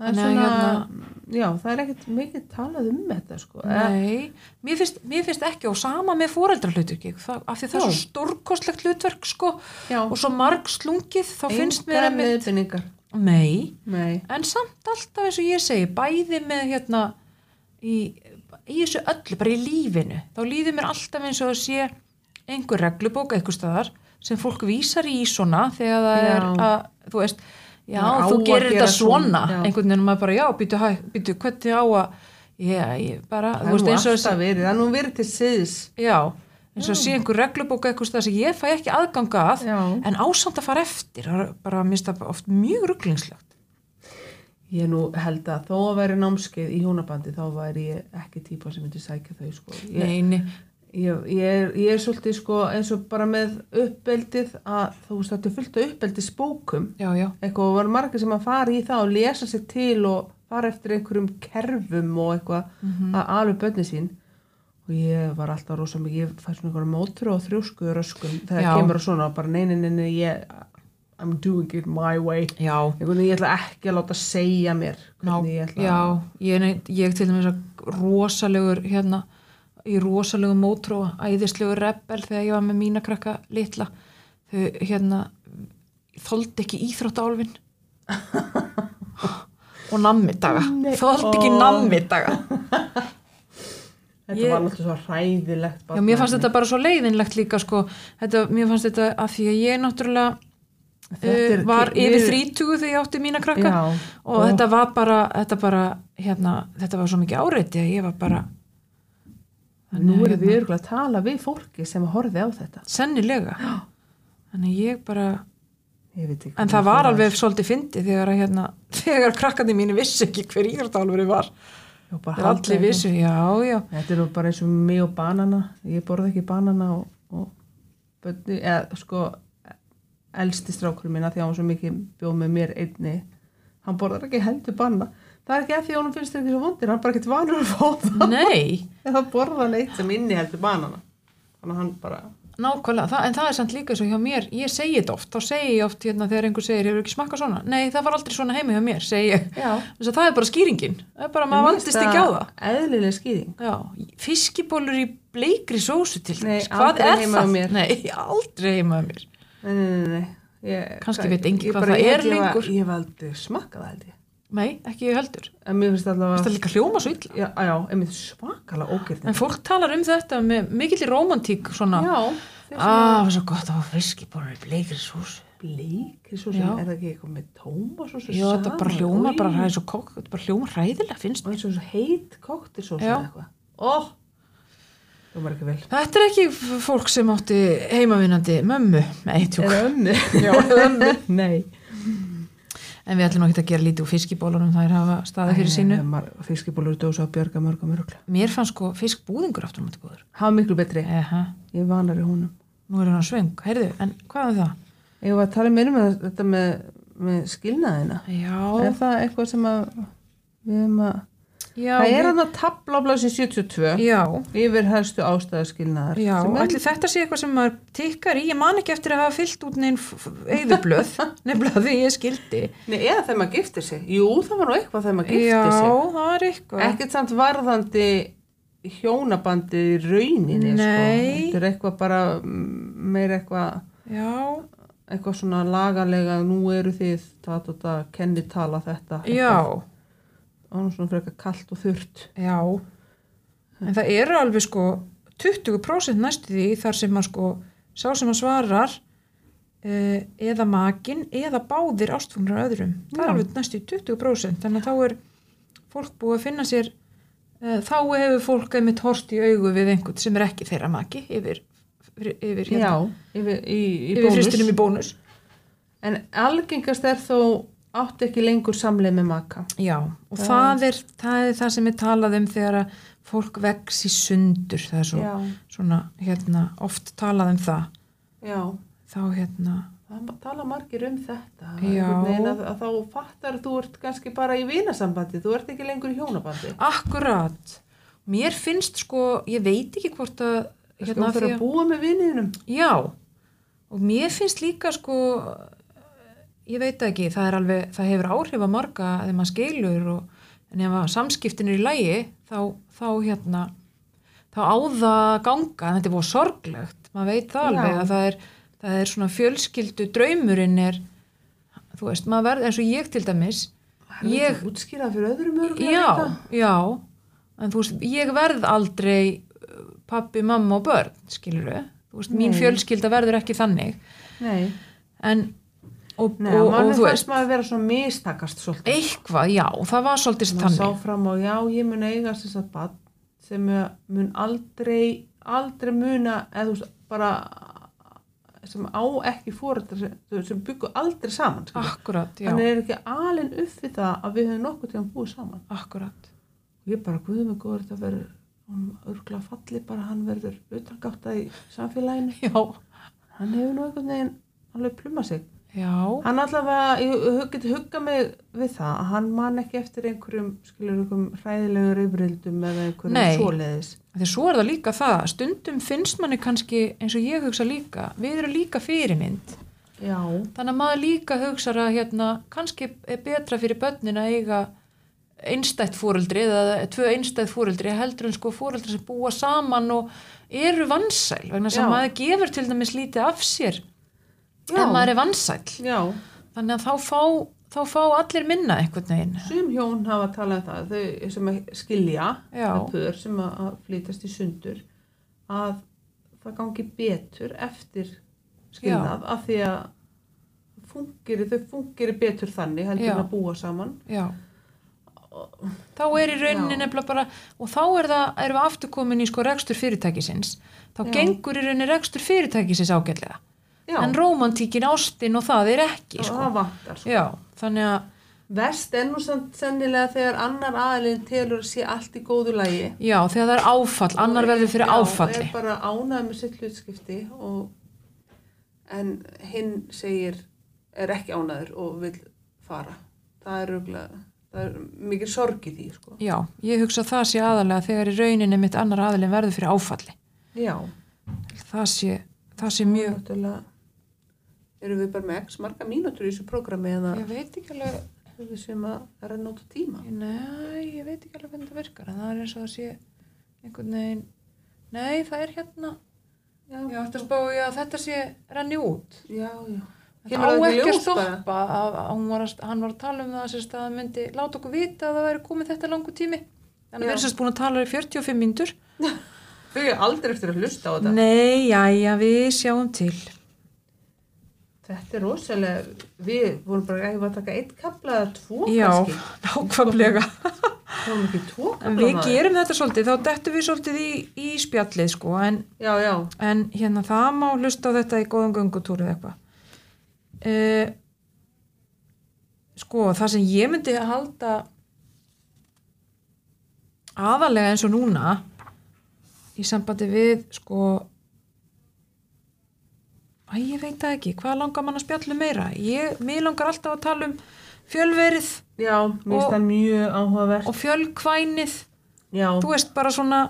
það er svona, hérna- já, það er ekkert mikið talað um þetta sko. Eh, nei mér finnst, mér finnst ekki og sama með foreldrahlutverki það, af því það er svo stórkostlegt hlutverk sko Já. og svo marg slungið þá finnst mér Engar að meðbynningar. nei, Nei, en samt alltaf eins og ég segi bæði með hérna í, í þessu öllu, bara í lífinu þá líður mér alltaf eins og að sé einhver reglubók eitthvað staðar sem fólk vísar í svona þegar það Já. er að, þú veist já, þú gerir þetta svona, svona, einhvern veginn og maður bara, já, býtu, hæ, býtu hvernig á að já, ég bara, það er nú alltaf verið, það er nú verið til siðs. já, eins og sé einhver reglubók eitthvað sem ég fæ ekki aðganga að Já. en ásamt að fara eftir, bara, mér finnst það oft mjög rugglingslegt Ég nú held að þó að veri námskeið í hjónabandi þá væri ég ekki típa sem myndi sækja þau sko. Ég, nei, nei, ég, ég, er, ég er svolítið sko eins og bara með uppeldið að þú veist þetta er fullt af uppeldisbókum. Já, já. Eitthvað og var margir sem að fara í það og lesa sér til og fara eftir einhverjum kerfum og eitthvað Mhm. að alveg bönni sín. Og ég var alltaf rosa mikið, ég fæ svona einhverjum mótur og þrjósku og röskum þegar Já. kemur að svona og bara neini, neini, ég I'm doing it my way. Já, ég ætla ekki að láta segja mér hvernig ég ætla já ég, ég til dæmis að rosalegur hérna, í rosalegu mótró æðislegur rebel þegar ég var með mína krakka litla. Þau hérna þoldi ekki íþróttálfin og nammi daga Nei. þoldi ekki Ó. nammi daga þetta Ég- var alltaf svo hræðilegt Já, mér fannst þetta bara svo leiðinlegt líka sko, þetta, mér fannst þetta að því að ég náttúrulega er- uh, var yfir þrítugu þegar ég átti mína krakka. Já, og þetta var bara, þetta bara hérna, þetta var svo mikið áreiti að ég var bara Þannig að erum við hérna- örgulega að tala við fólki sem horfið á þetta. Sennilega. Þannig ég bara, Ég en það var alveg svolítið fyndið þegar hérna, þegar krakkandi mínu vissi ekki hver íþróttálfur var. Já, þegar allir vissu, já, já. Þetta er nú bara eins og mig og banana. Ég borða ekki banana og, og eða sko elsti strákurinn minna því að hann svo mikið bjóð með mér einni hann borðar ekki heldur banana það er ekki að því að hann finnst það ekki svo vondir hann er bara ekkert vanur að fá það nei, eða borða hann eitt sem inni heldur banana þannig að hann bara nákvæmlega, það, en það er samt líka svo hjá mér, ég segi þetta oft, þá segi ég oft hérna þegar einhver segir, hefur ekki smakkað svona nei, það var aldrei svona heima hjá mér, segi ég þess það er bara skýringin, það er bara, maður vandist ekki á það eðlileg skýring Já, fiskibólur í bleikri sósu til dæmis. hvað aldrei er hjá það? mér. Nei, aldrei heima á mér nei, nei, nei, nei. Ég, Kannski hvað- veit enginn ég hvað það er lengur. ég hef aldrei smakkað ég Nei, ekki ég heldur en mér finnst allavega Það er líka hljóma svo illa já, já, einmitt svakalega ógjörn En fólk talar um þetta með mikill romantík svona, já, sem ah, það er svo gott að hafa fiskibólur í bleikri sósu bleikri svo sem Já. er það ekki eitthvað með tóma svo sem Já, þetta bara hljóma bara, það er svo kokk, þetta bara hljóma hræðilega finnst mér eins og svo heit sem Já. eitthvað ó, var. Þetta er ekki fólk sem átti heimavinnandi mömmu. Nei, tjók. Eða ömmu. Já, ömmu. Nei. En við ætlum ekki að gera lítið úr fiskibólunum, það er hafa staði fyrir sínu. Fiskibólur dósa á björga mörgum mörgla. Mér fannst sko fiskbúðingur aftur á móti góður. Hafa miklu betri. Eha, Ég vanar í húnum. nú er hann svöng. Heyrðu, en hvað er það? Ég var að tala meira með þetta með, með skilnaðina. Já, Er það eitthvað sem að við erum að... já, það er hann að tabla á blási 72 já, yfir helstu ástæðaskilnaðar. já, ætli þetta sé eitthvað sem maður tikkar í, ég man ekki eftir að hafa fyllt út neinn eðublöð, nefnilega því ég skildi. Nei, eða þegar maður giftir sig. Jú, það var nú eitthvað þegar maður Já, giftir sig. það er eitthvað. Ekkert samt varðandi hjónabandi í rauninni, Nei. sko. Þetta er eitthvað bara mm, meira eitthvað, Já, eitthvað svona lagalega, nú eru þið, það það, kenni tala þetta. já, Og svona frekar kallt og þurrt. já. En það eru alveg sko 20% næstu því þar sem að sko sá sem að svarar uh, eða makin eða báðir ástfungnar öðrum. Það er alveg næstu 20% þannig að þá er fólk búið að finna sér uh, þá hefur fólk einmitt horst í augu við einhvern sem er ekki þeirra maki yfir, yfir, yfir, Já, yfir, í, í yfir bónus. hristinum í bónus. En algengast er þó átti ekki lengur samleið með maka. Já, og Það- það er, það er það sem er talað um þegar að fólk vex í sundur, það er svo, svona, hérna, oft talað um það, já. þá hérna, Það tala margir um þetta. Að, að þá fattar þú ert kannski bara í vinasambandi, þú ert ekki lengur í hjónabandi. akkurat, mér finnst sko, ég veit ekki hvort að, Hérna, þú því að búa með viniðinum. já, og mér finnst líka sko, ég veit ekki, það er alveg, það hefur áhrif að marga þegar maður skilur og, en ef samskiptin er í lægi, þá, þá hérna, þá á það að ganga, en þetta er búið sorglegt, maður veit það alveg Já. að það er, það er svona fjölskyldu draumurinn er, þú veist, maður verð, eins og ég til dæmis, Það er ekki útskýrað fyrir öðrum örgulega já, já, en þú veist, ég verð aldrei uh, pappi, mamma og börn, skilur við, þú veist, mín Nei. fjölskylda verður ekki þannig, Nei, en, og, Nei og, og, þú veist, maður vera svona mistakast svolítið. eitthvað, já, það var svolítið maður sá þannig, fram á, já, ég mun eiga þess að bann sem mun aldrei aldrei muna, eða veist, bara sem á ekki fóreldra sem, sem byggu aldrei saman akkurat, hann er ekki alin upp við það að við höfum nokkuð til að búið saman. Akkurat, og ég bara, guðum góður þetta verður hann örgla falli bara hann verður utangátt í samfélaginu. Já, hann hefur nú einhvern veginn alveg pluma sig já, hann allavega, ég get hugga mig við það, að hann man ekki eftir einhverjum, skilur einhverjum hræðilegur yfirildum eða einhverjum Nei. svoleiðis. Því svo er það líka það, stundum finnst manni kannski, eins og ég hugsa líka, við erum líka fyrirmynd, já, þannig að maður líka hugsa að hérna, kannski er betra fyrir börnin að eiga einstætt fóreldri eða tvö einstætt fóreldri heldur en sko fóreldri sem búa saman og eru vansæl vegna sem maður gefur til dæmis lítið af sér En maður er vansæl já. Þannig að þá fá, þá fá allir minna einhvern veginn. Sum hjón hafa talað um það þau sem skilja pör sem að flytast í sundur að það gangi betur eftir skilnað af því að fungiri, þau fungiri betur þannig heldur að búa saman. Já. þá er í rauninni nefnilega bara og þá er það, erum við aftur komin í sko rekstur fyrirtækisins þá Já. gengur í rauninni rekstur fyrirtækisins ágætlega já, en rómantíkin, ástin og það er ekki og sko. það vantar sko. Já, þannig að Vest nú samt sennilega þegar annar aðilinn telur að sé allt í góðu lagi. Já, þegar það er áfall, annar verður fyrir Já, áfalli. er bara ánægð með sitt hlutskipti og en hinn segir er ekki ánæður og vil fara. Það er röglega, það er mikið sorg í því, sko. Já, ég hugsa að það sé aðalega þegar í rauninni mitt annar aðilin verður fyrir áfalli. Já, Það sé, það sé mjög, náttúrulega erum við bara með x marga mínútur í þessu prógrami eða ég veit ekki alveg, við sem að renna út á tíma. nei, ég veit ekki alveg hvernig það virkar, en það er eins og það sé einhvern veginn, nei, það er hérna, Já, ég ætti að spá í að þetta sé renni út. já, já. Á ekki að stoppa, að, að var að, hann var að tala um það sérst, að það myndi láta okkur vita að það væri komið þetta langu tími. Þannig að Já. við erum sérst búin að tala í 45 mínútur. Þau er aldrei eftir að hlusta á þetta. Nei, jæja, við sjáum til. Þetta er rosalega, við vorum bara ekki að taka eitt kapla eða tvo Já, kannski. nákvæmlega. þá erum ekki tvo En við gerum þetta svolítið, þá dettum við svolítið í, í spjallið sko, en, Já, já, en hérna það má hlusta á þetta í góðan göngutúru eða eitthvað. Uh, sko, það sem ég myndi að halda aðalega eins og núna í sambandi við sko Æ, ég veit það ekki, hvað langar mann að spjallu meira? Ég, mér langar alltaf að tala um fjölverið já, mér finnst það mjög áhugavert. og fjölkvænið, Já, þú veist bara svona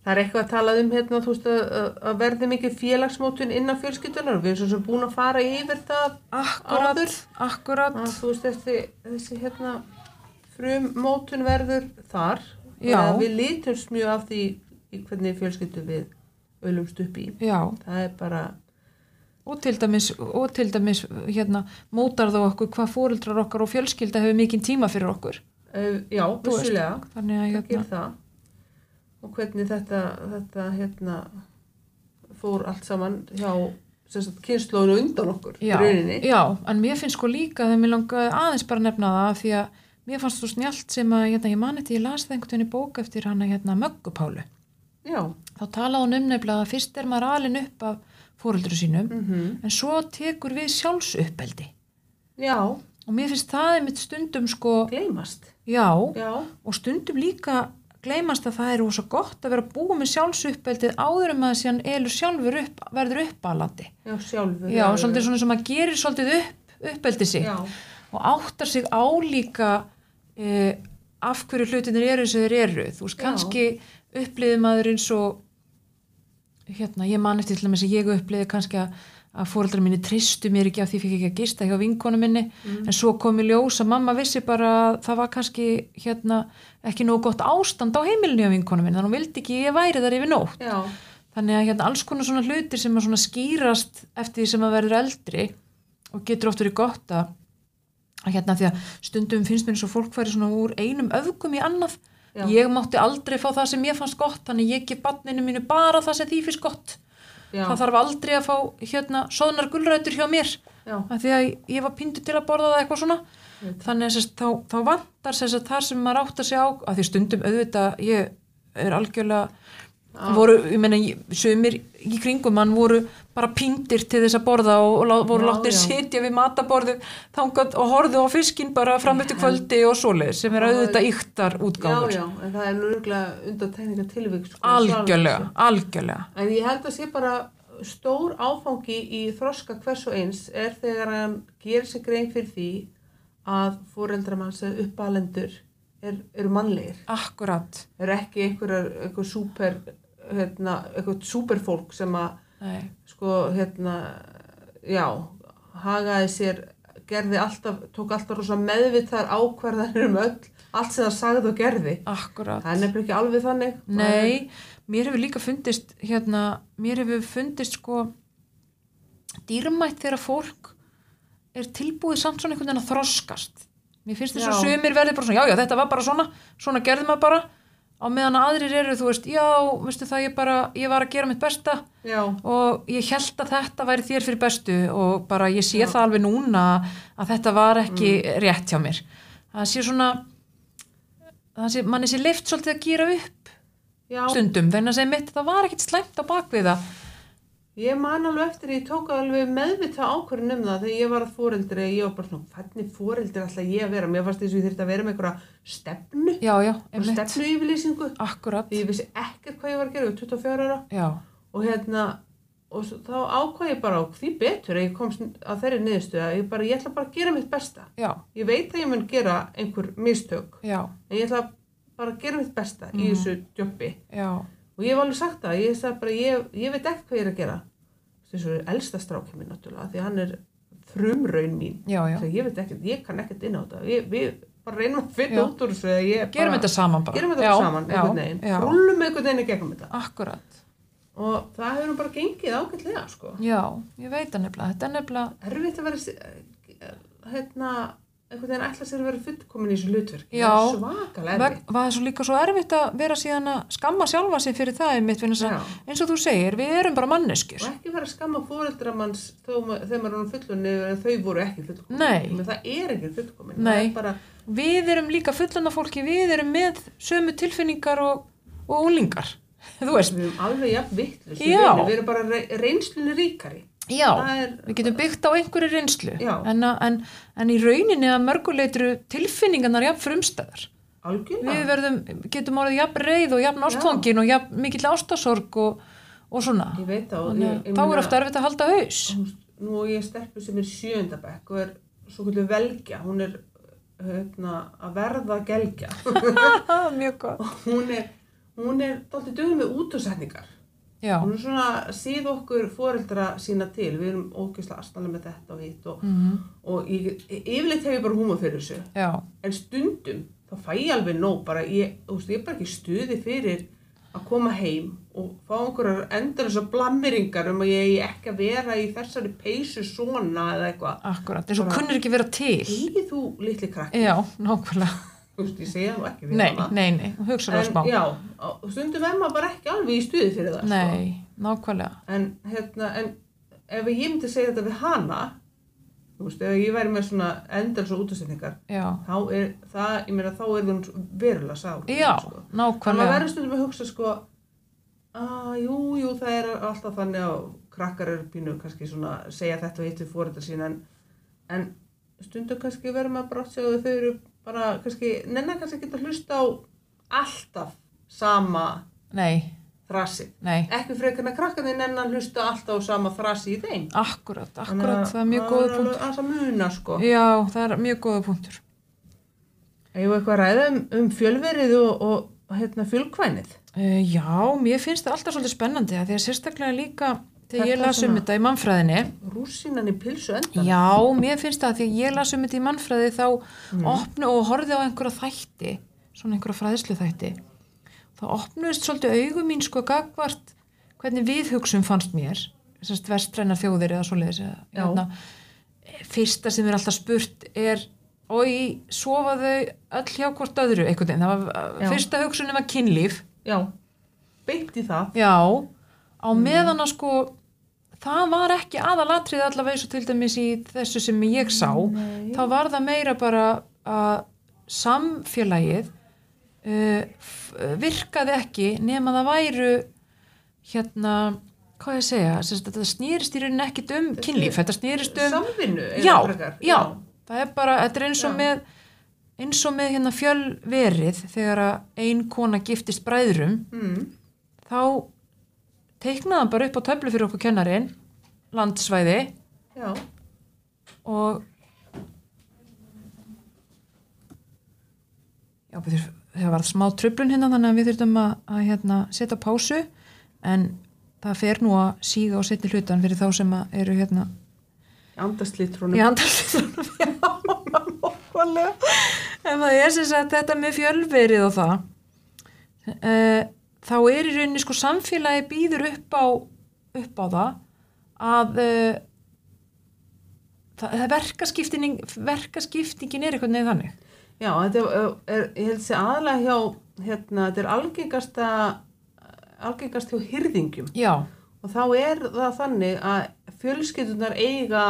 það er eitthvað að tala um hérna, þú veist, að, verði mikið félagsmótun innan fjölskyldunar. Við erum svo sem búin að fara yfir það akkurat, áður. akkurat Að, þú veist, þessi, þessi hérna frum mótun verður þar. Við lítumst mjög af því hvernig fjölskyldu við ölumst upp í. já, Það er bara, og til dæmis, og til dæmis hérna, mótar þá okkur hvað fóreldrar okkar og fjölskylda hefur mikinn tíma fyrir okkur. Uh, já, vissulega. þannig að hérna, það. Og hvernig þetta, þetta hérna, fór allt saman hjá kynnslóðinu undan okkur já, já, en mér finnst sko líka þegar mér langaði aðeins bara nefna það því að mér fannst þú snjált sem að hérna, ég mani til ég las það einhvern veginn í bók eftir hana hérna Möggupálu Já, þá talaði hún um nefnilega að fyrst er maður alin upp af fóreldru sínum mm en svo tekur við sjálfsuppeldi. Já, og mér finnst það einmitt stundum sko gleymast. já, Já, og stundum líka gleymast að það er rosa gott að vera búið með sjálfsuppeldið áður um að síðan elur sjálfur upp, verður uppalandi. Já, sjálfur. já, svolítið svona sem að gerir svolítið upp, uppeldið sig Já, og áttar sig álíka eh, af hverju hlutinir eru sem þeir eru, þú veist, kannski upplýði maður eins og hérna, ég man eftir til dæmis að ég upplýði kannski að að fóreldrar minni tristu mér ekki af því ég fikk ekki að gista hjá vinkonu minni. En svo kom í ljós að mamma vissi bara að það var kannski hérna ekki nóg gott ástand á heimilinu hjá vinkonu minni þannig að hún vildi ekki ég væri þar yfir nótt. Já, þannig að hérna alls konar svona hlutir sem að skýrast eftir því sem að verður eldri og getur oft verið gott að að hérna því að stundum finnst mér eins og fólk færi svona úr einum öfgum í annað Já. ég mátti aldrei fá það sem ég fannst gott þannig ég gef barninu mínu bara það sem því finnst gott. Já, það þarf aldrei að fá hérna soðnar gulrætur hjá mér. Af því að ég var píndu til að borða það eitthvað svona. Mm. þannig að þá, þá vantar sérst, þar sem maður átt að segja á að því stundum auðvitað ég er algjörlega Já. voru, ég meina, ég- sumir í kringum mann voru bara píndir til þess að borða og, og voru Já, láttir já. sitja við mataborðu þangað og horfðu á fiskinn bara fram eftir kvöldi og svoleið sem er Já, auðvitað yktar já, útgáfur já, en það er nú örgulega undan teknika tilvík. Sko, algjörlega, algjörlega En ég held að sé bara stór áfangi í þroska hvers og eins er þegar hann gerir sig grein fyrir því að fóreldramanns eða uppalendur er, eru mannlegir. akkurat, Er ekki einhverjar, einhver súper, hérna, einhver súperfólk sem að, sko, hérna, já, hagaði sér, gerði alltaf, tók alltaf rosa meðvitaðar ákvarðanir um öll, allt sem það sagði og gerði. akkurat Það er nefnilega ekki alveg þannig. Nei, mér hefur líka fundist hérna, mér hefur fundist sko dýrmætt þegar fólk er tilbúið samt svona einhvern veginn að þroskast mér finnst þess að Já. sumir verði bara svona já, já, þetta var bara svona, svona gerði maður bara á meðan að aðrir eru, þú veist, já veistu það, ég bara, ég var að gera mitt besta. Já, og ég held að þetta væri þér fyrir bestu og bara ég sé Já. það alveg núna að þetta var ekki rétt hjá mér. Það sé svona það sé, manni sé leift svolítið að gera upp já. stundum, þannig að segja mitt það var ekkit slæmt á bakvið það Ég man alveg eftir, ég tók alveg meðvita ákvörðin um það þegar ég var að fóreldri, ég var bara svona, hvernig fóreldri ætla ég að vera? Mér fannst þess að ég þurfti að vera með einhverja stefnu, já, já, stefnu yfirlýsingu, akkurat ég vissi ekkert hvað ég var að gera, ég var 24 ára. Já, og hérna, og þá ákvað ég bara, því betur að ég komst að þeirri niðurstu að ég bara, ég ætla bara að gera mitt besta. já, Ég veit að ég mun gera einhver mistök, já, en ég ætla bara að gera mitt besta í Mhm. þessu já. Og ég hef alveg sagt það, ég bara, ég, ég veit ekki hvað ég er að gera. Þess að elsta strákið minn náttúrulega, því að hann er frumraun mín. já, já, ég veit ekki, ég kann ekkert inn á þetta. Við, við bara reynum að finna út úr þessu ég gerum þetta saman bara Gerum þetta saman, einhvern veginn. já, Frúllum einhvern veginn gegnum þetta. akkurat Og það hefur bara gengið ágætlega, sko. já, ég veit það nefnilega, þetta er nefnilega Erfitt að vera, s- hérna, einhvern veginn ætla sér að vera fullkomin í þessu hlutverki. Já. Veg, erfitt. var það svo líka svo erfitt að vera síðan að skamma sjálfa sig fyrir það einmitt, eins og þú segir, við erum bara manneskjur Og ekki vera að skamma fóreldra manns þó ma- þegar maður er fullunni en þau voru ekki fullkomin. Það er ekki fullkomin. Er bara, við erum líka fullanda fólki, við erum með sömu tilfinningar og, og úlingar við erum alveg jafn. Já. Við erum bara re reynslunni ríkari. Já er, við getum byggt á einhverju reynslu. En, að- en, en í rauninni að mörguleitru tilfinningarnar jafn frumstæðar. Algjörlega. við verðum, getum orðið jafn reið og jafn ástfangin og jafn mikill ástasorg og, og svona. Ég veit ég þá er ofta erfitt að halda haus. Nú er ég stelpu sem er sjöndabekk og er svo kvöldu velgja, hún er hérna, að verða gelgja. Mjög og hún er, hún er dálítið dögum með útúrsetningar. Já, er svona síð okkur foreldra sína til, við erum ógeðslega aðstæðlega með þetta og hitt og, mm og ég, yfirleitt hef ég bara húma fyrir þessu. já, En stundum, þá fæ ég alveg nóg, bara ég, þú veist, ég er bara ekki stuði fyrir að koma heim og fá einhverjar endur þessar blammeringar um að ég eigi ekki að vera í þessari peysu svona eða eitthvað. akkurat, eins og kunnur ekki vera til. Eigi þú litli krakki, já, nákvæmlega veist, ég segja nú ekki nei, nei, nei, hugsaðu En smá já, stundum er maður bara ekki alveg í stuði fyrir það. Sko. nei, nákvæmlega En, hérna, en ef ég myndi segja þetta við hana, þú veist, ef ég væri með svona endals og útastendingar, þá er það, ég meina, þá er hún verulega sár. já, Sko. Nákvæmlega verður stundum að hugsa, sko, að jú, jú, það er alltaf þannig að krakkar eru pínu kannski svona segja þetta og hitt við fóreldar sína, en, en stundum kannski verður maður bara að að þau eru bara, kannski, nennar kannski að hlusta á alltaf sama nei, þrasið. nei, Ekki frekar en að krakkarnir nennan hlusta alltaf á sama þrasi í þeim. akkurat, akkurat það er mjög góða punktur Það er að muna sko. já, það er mjög góða punktur Ég var eitthvað að ræða um, um fjölverið og, og hérna, fjölkvænið. uh, já, mér finnst það alltaf svolítið spennandi að því að sérstaklega líka þegar ég las um þetta í mannfræðinni Rússinan í pilsu endan. Já, mér finnst það að því að ég las um þetta í mannfræði þá opnu og horfði á einhverja þætti, svona einhverja fræðslu þætti. þá opnuðist svolítið augum mín sko gagvart hvernig við hugsun fannst mér, þessast vestrænar þjóðir eða svoleiðis. Eða, hérna, fyrsta sem er alltaf spurt er og sofa þau öll hjá hvort öðru einhvern veginn. Það var, Já. fyrsta hugsunum var kynlíf. Já, beint í það. Já, á meðan að sko það var ekki aðalatrið allavega eins og til dæmis í þessu sem ég sá Nei. þá var það meira bara að samfélagið uh, virkaði ekki nema það væru hérna hvað ég segja, þetta snýrist í rauninni ekkit um kynlíf, þetta snýrist um Samvinnu. já, frekar. já, það er bara þetta er eins og Já. með eins og með hérna fjölverið þegar að ein kona giftist bræðrum Mm. þá teiknaði hann bara upp á töflu fyrir okkur kennarin landsvæði. Já, og já, við það var smá tröflun hérna þannig að við þurfum að, að hérna, setja pásu. En það fer nú að síga á setni hlutan fyrir þá sem að eru hérna andaslítrónum. í andarslítunum já, nákvæmlega. En það er sem sagt þetta með fjölverið og það. Uh, þá er í rauninni sko samfélagi býður upp á upp á það að uh, það, það verkaskiptingin verkaskiptingin er eitthvað neð þannig. Já, þetta er, er, ég held sé aðalega hjá, hérna, þetta er algengasta, algengast hjá hyrðingjum já, og þá er það þannig að fjölskyldunar eiga,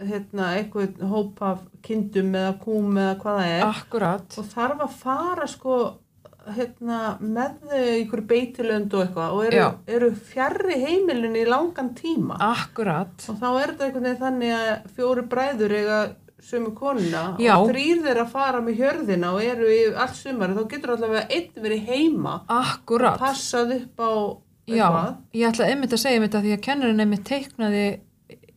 hérna, einhvern hóp af kindum eða kúm eða hvað það er. Akkurat. Og þarf að fara sko, hérna, með þau í einhverju beitilönd og eitthvað og eru, Já. eru fjarrri heimilinu í langan tíma. Akkurat. Og þá er þetta einhvern veginn þannig að fjóri bræður eiga sömu konuna Já. og þrýr þeirra fara með hjörðina og eru í allt sumari þá getur allavega einn verið heima akkurat. passað upp á Já, eitthvað ég ætla einmitt að segja að því að kennarinn einmitt teiknaði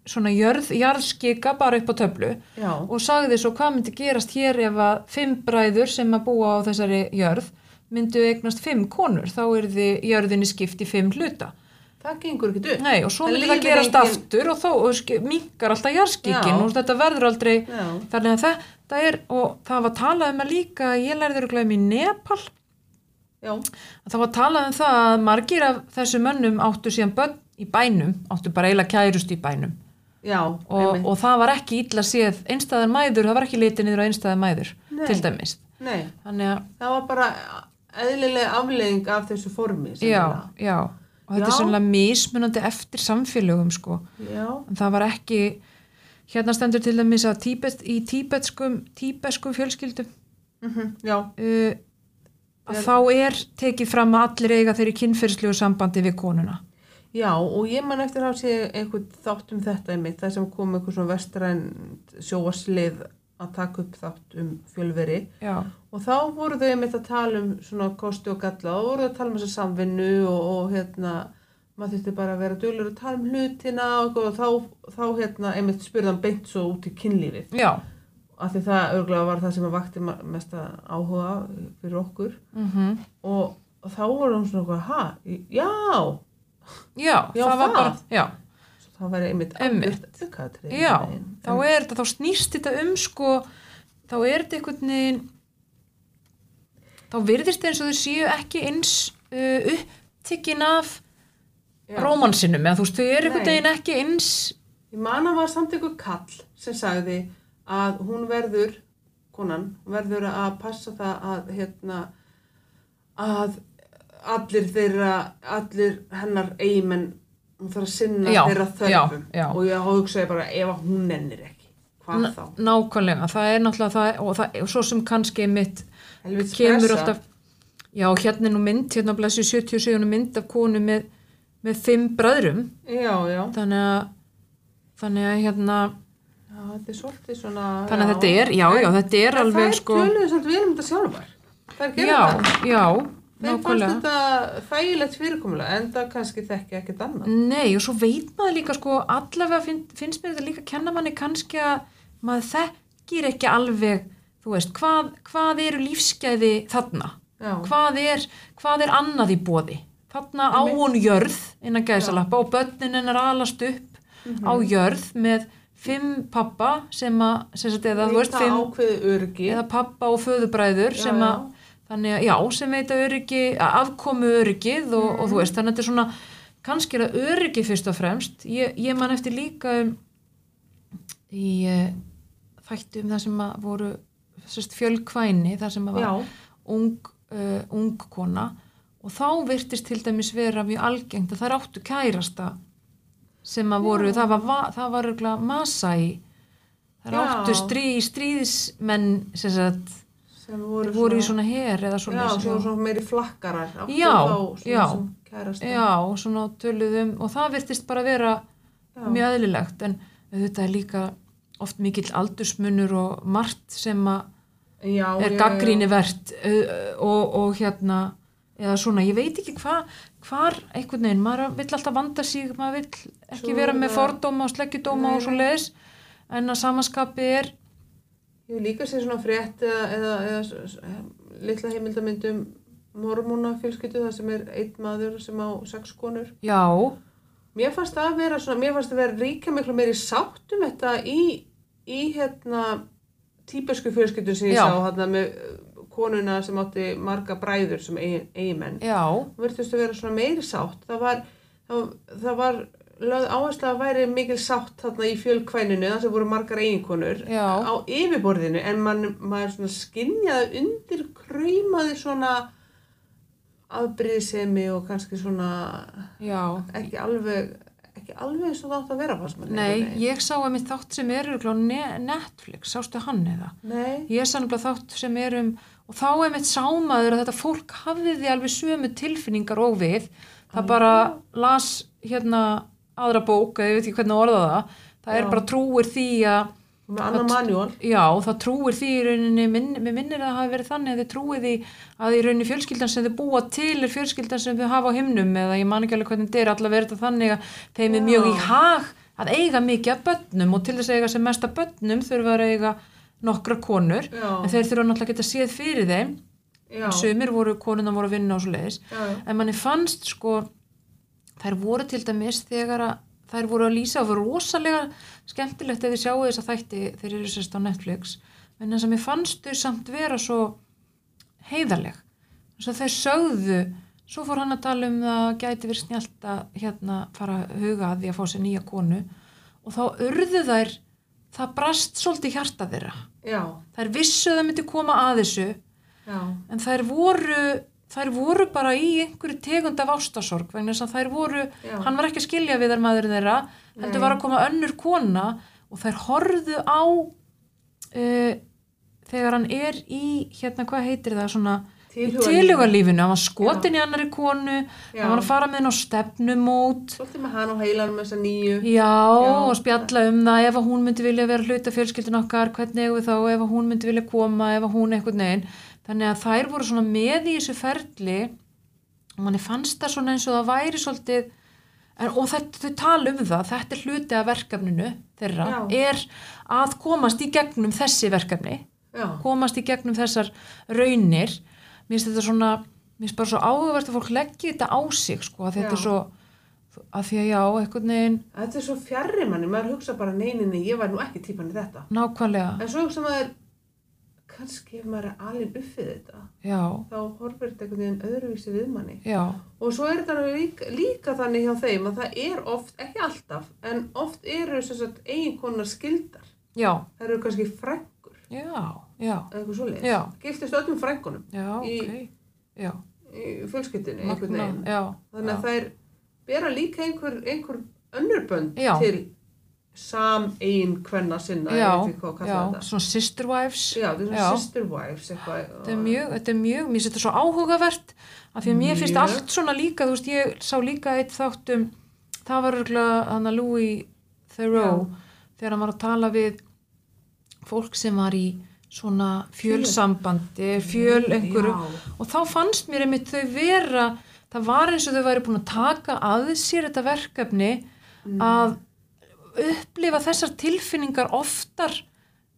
svona jörð, jarðskika bara upp á töflu Já, og sagði svo hvað myndi gerast hér ef að fimm bræður sem að búa á þessari jörð myndu eignast fimm konur, þá er því jörðinni skipt í fimm hluta. það gengur ekki upp. Nei, og svo Það myndi það gerast engin- aftur og þá minnkar alltaf jarðskikin Já. og þetta verður aldrei, Já, þannig að þetta er, og það var talað um að líka, ég lærði örgulega um í Nepal, já, að það var talað um það að margir af þessu mönnum áttu síðan börn í bænum, áttu bara eiginlega kærust í bænum. Já, og, og það var ekki illa séð einstæðar mæður, það var ekki litið niður á einstæðar mæður Nei. til dæmis. Nei, þannig að, það var bara eðlileg afleðing af þessu formi. já, já. Og þetta er Já. sannlega mismunandi eftir samfélögum sko, Já, en það var ekki hérna stendur til dæmis að tíbet, í tíbetskum tíbetskum fjölskyldum mhm, já, uh, að þá er tekið fram að allir eiga þeirri kynferðslegu sambandi við konuna. Já, og ég man eftir að sé einhvern þátt um þetta einmitt, það sem kom einhver svona vestræn sjóaslið að taka upp þátt um fjölveri. Já, og þá voru þau einmitt að tala um svona kosti og galla og voru að tala um þessa samvinnu og, og hérna maður þurfti bara að vera duglur að tala um hlutina og, og þá, þá hérna einmitt spurðan beint svo út í kynlífið. Já. Af því það örgulega var það sem að vakti ma- mesta áhuga fyrir okkur. Mm og, og þá voru hún svona eitthvað, ha, já. Já, Já, það var það. bara já, þá væri einmitt Einmitt. algjört aukaðatriði já, veginn. þá er þetta þá snýst þetta um sko þá er þetta einhvern veginn þá virðist eins og þau séu ekki eins uh, upptikkin af rómansinum eða þú veist, þau eru einhvern veginn ekki eins Ég man að var samt einhver kall sem sagði að hún verður, konan, verður að passa það að, hérna, að allir þeirra, allir hennar eigimenn, hún þarf að sinna Já, þeirra þörfum. já, já. Og ég hugsaði bara, ef hún nennir ekki, hvað þá? nákvæmlega, það er náttúrulega það, og, það, og svo sem kannski mitt Helvítis kemur pressa. alltaf já, hérna er nú mynd, hérna blæsju 77 mynd af konu með, með fimm bræðrum Já, já, þannig að þannig að hérna já, þetta er svolítið svona... þannig að þetta er, já, já, þetta er alveg þær sko, töluðu samt vel um þetta sjálfar. Það er já, það. já Þeim fannst þetta þægilegt fyrirkomulega en það kannski þekki ekkert annað. Nei, og svo veit maður líka sko, allavega finn, finnst mér þetta líka að kenna manni kannski að maður þekkir ekki alveg, þú veist, hvað, hvað eru lífsgæði þarna? Hvað er, hvað er annað í bóði? Þarna á hún jörð innan gæsalappa og börnin hennar alast upp á Mhm. jörð með fimm pappa sem að, eða, þú veist, fimm, eða pappa og föðubræður Já, sem að, þannig að, já, sem veita öryggi, afkomu öryggið og, og Mhm. þú veist, þannig að þetta er svona, kannski er það öryggi fyrst og fremst. Ég, ég man eftir líka um, í uh, þættu um það sem að voru sérst, fjölkvæni, það sem að var ung, uh, ung kona og þá virtist til dæmis vera mjög algengt að það áttu kærasta sem að voru, Já. það var, va- það var örugglega Masai það Já. áttu strí, stríðismenn sem sagt, sem voru, voru í svona her eða Já, svona, svona, svona meiri flakkarar. Já, svona já. já, svona töluðum og það virtist bara vera Já. mjög eðlilegt en þetta er líka oft mikill aldursmunur og margt sem að er gaggríni verðt og, og hérna eða svona, ég veit ekki hvað hvar einhvern veginn, maður vill alltaf vanda sig maður vill ekki Svo vera með fordóma og sleggjudóma og svo leiðis en að samanskapi er Ég hef líka séð svona frétt eða, eða, eða litla heimildamyndum mormóna fjölskyldu þar sem er einn maður sem á sex konur. já, Mér fannst það að vera svona, mér fannst það að vera ríka miklu meiri sátt um þetta í, í hérna tíbesku fjölskyldu sem ég Já. sá hérna með uh, konuna sem átti marga bræður sem eigin, eiginmenn. já, virtust að vera svona meiri sátt það var, það, það var lögð áherslu að væri mikil sátt þarna í fjölkvæninu þar sem voru margar eiginkonur Já. á yfirborðinu en man, maður svona skinjaði undir kröymaði svona afbríðisemi og kannski svona já. ekki alveg ekki alveg eins og það átt að vera fannst manni nei, veginn. ég sá að mitt þátt sem er Netflix, sástu hann eða? Nei, ég sá nefnilega þátt sem er um og þá er mitt sámaður að þetta fólk hafði því alveg sömu tilfinningar og við. Það bara las hérna aðra bók, eða ég veit ekki hvernig að orða það það er Já. bara trúir því að já, það trúir því í rauninni minn, mér minnir að það hafi verið þannig að þið trúið því að í rauninni fjölskyldan sem þið búa til er fjölskyldan sem þið hafa á himnum eða ég man ekki alveg hvernig þetta er allavega er þetta þannig að þeim er mjög í hag að eiga mikið af börnum og til þess að eiga sem mest af börnum þurfa að eiga nokkra konur já, en þeir þurfa náttúrulega að geta séð fyrir þeim. Sumir voru, konuna voru að vinna og svo leiðis en manni fannst sko þær voru til dæmis þegar að þær voru að lýsa og voru rosalega skemmtilegt ef þið sjáu þess að þætti þeir eru sérst á Netflix. En þess að mér fannst þau samt vera svo heiðarleg. Þess að þau sögðu svo fór hann að tala um það gæti verið snjált að hérna fara að huga að því að fá sér nýja konu. Og þá urðu þær það brast svolítið hjarta þeirra. Já, þær vissu að það myndi koma að þessu. Já, en þær voru þær voru bara í einhverju tegund af ástasorg vegna þess að þær voru Já. hann var ekki að skilja við þær maður þeirra heldur var að koma önnur kona og þær horfðu á uh, þegar hann er í hérna hvað heitir það svona Tilhugalífinu, hann var skotin í annari konu Já. hann var að fara með henn á stefnumót svolítið með hann á heilanum þessa nýju. Já, Já. og spjalla um það ef hún myndi vilja vera hluta fjölskyldun okkar hvernig við þá, ef hún myndi vilja koma ef hún eitthvað neginn þannig að þær voru svona með í þessu ferli og manni fannst það svona eins og það væri svolítið en, og þetta, þau tala um það þetta er hluti af verkefninu þeirra Já. er að komast í gegnum þessi verkefni Já, komast í gegnum þessar raunir mér finnst þetta svona mér finnst bara svo áhugavert að fólk leggja þetta á sig sko, að þetta Já. er svo að því að já, eitthvað neginn þetta er svo fjarrir manni, maður hugsa bara neyninni, ég var nú ekki típan í þetta. nákvæmlega En svo hugsa maður, kannski ef maður er alin uppið þetta, Já, þá horfir þetta einhvern veginn öðruvísi við manni. já, Og svo er þetta líka, líka þannig hjá þeim að það er oft, ekki alltaf, en oft eru þess að eiginkonar skildar. já, Það eru kannski frængur, já, eitthvað. Já. Giftist öllum frængunum já, Í- ok, já, í fjölskyldinni, einhvern veginn. Þannig að þær bera líka einhver, einhver önnur bönd Já. til sam ein kvenna sinna, já, já, svona sister wives, Já, Já. sister wives eitthvað. þetta er mjög, þetta er mjög, mér þetta svo áhugavert af því að mér finnst allt svona líka, þú veist, ég sá líka eitt þáttum, það var örgulega hann að Louis Theroux, þegar hann var að tala við fólk sem var í svona fjölsambandi, fjöl einhverju, Já, og þá fannst mér einmitt þau vera það var eins og þau væri búin að taka að sér þetta verkefni að upplifa þessar tilfinningar oftar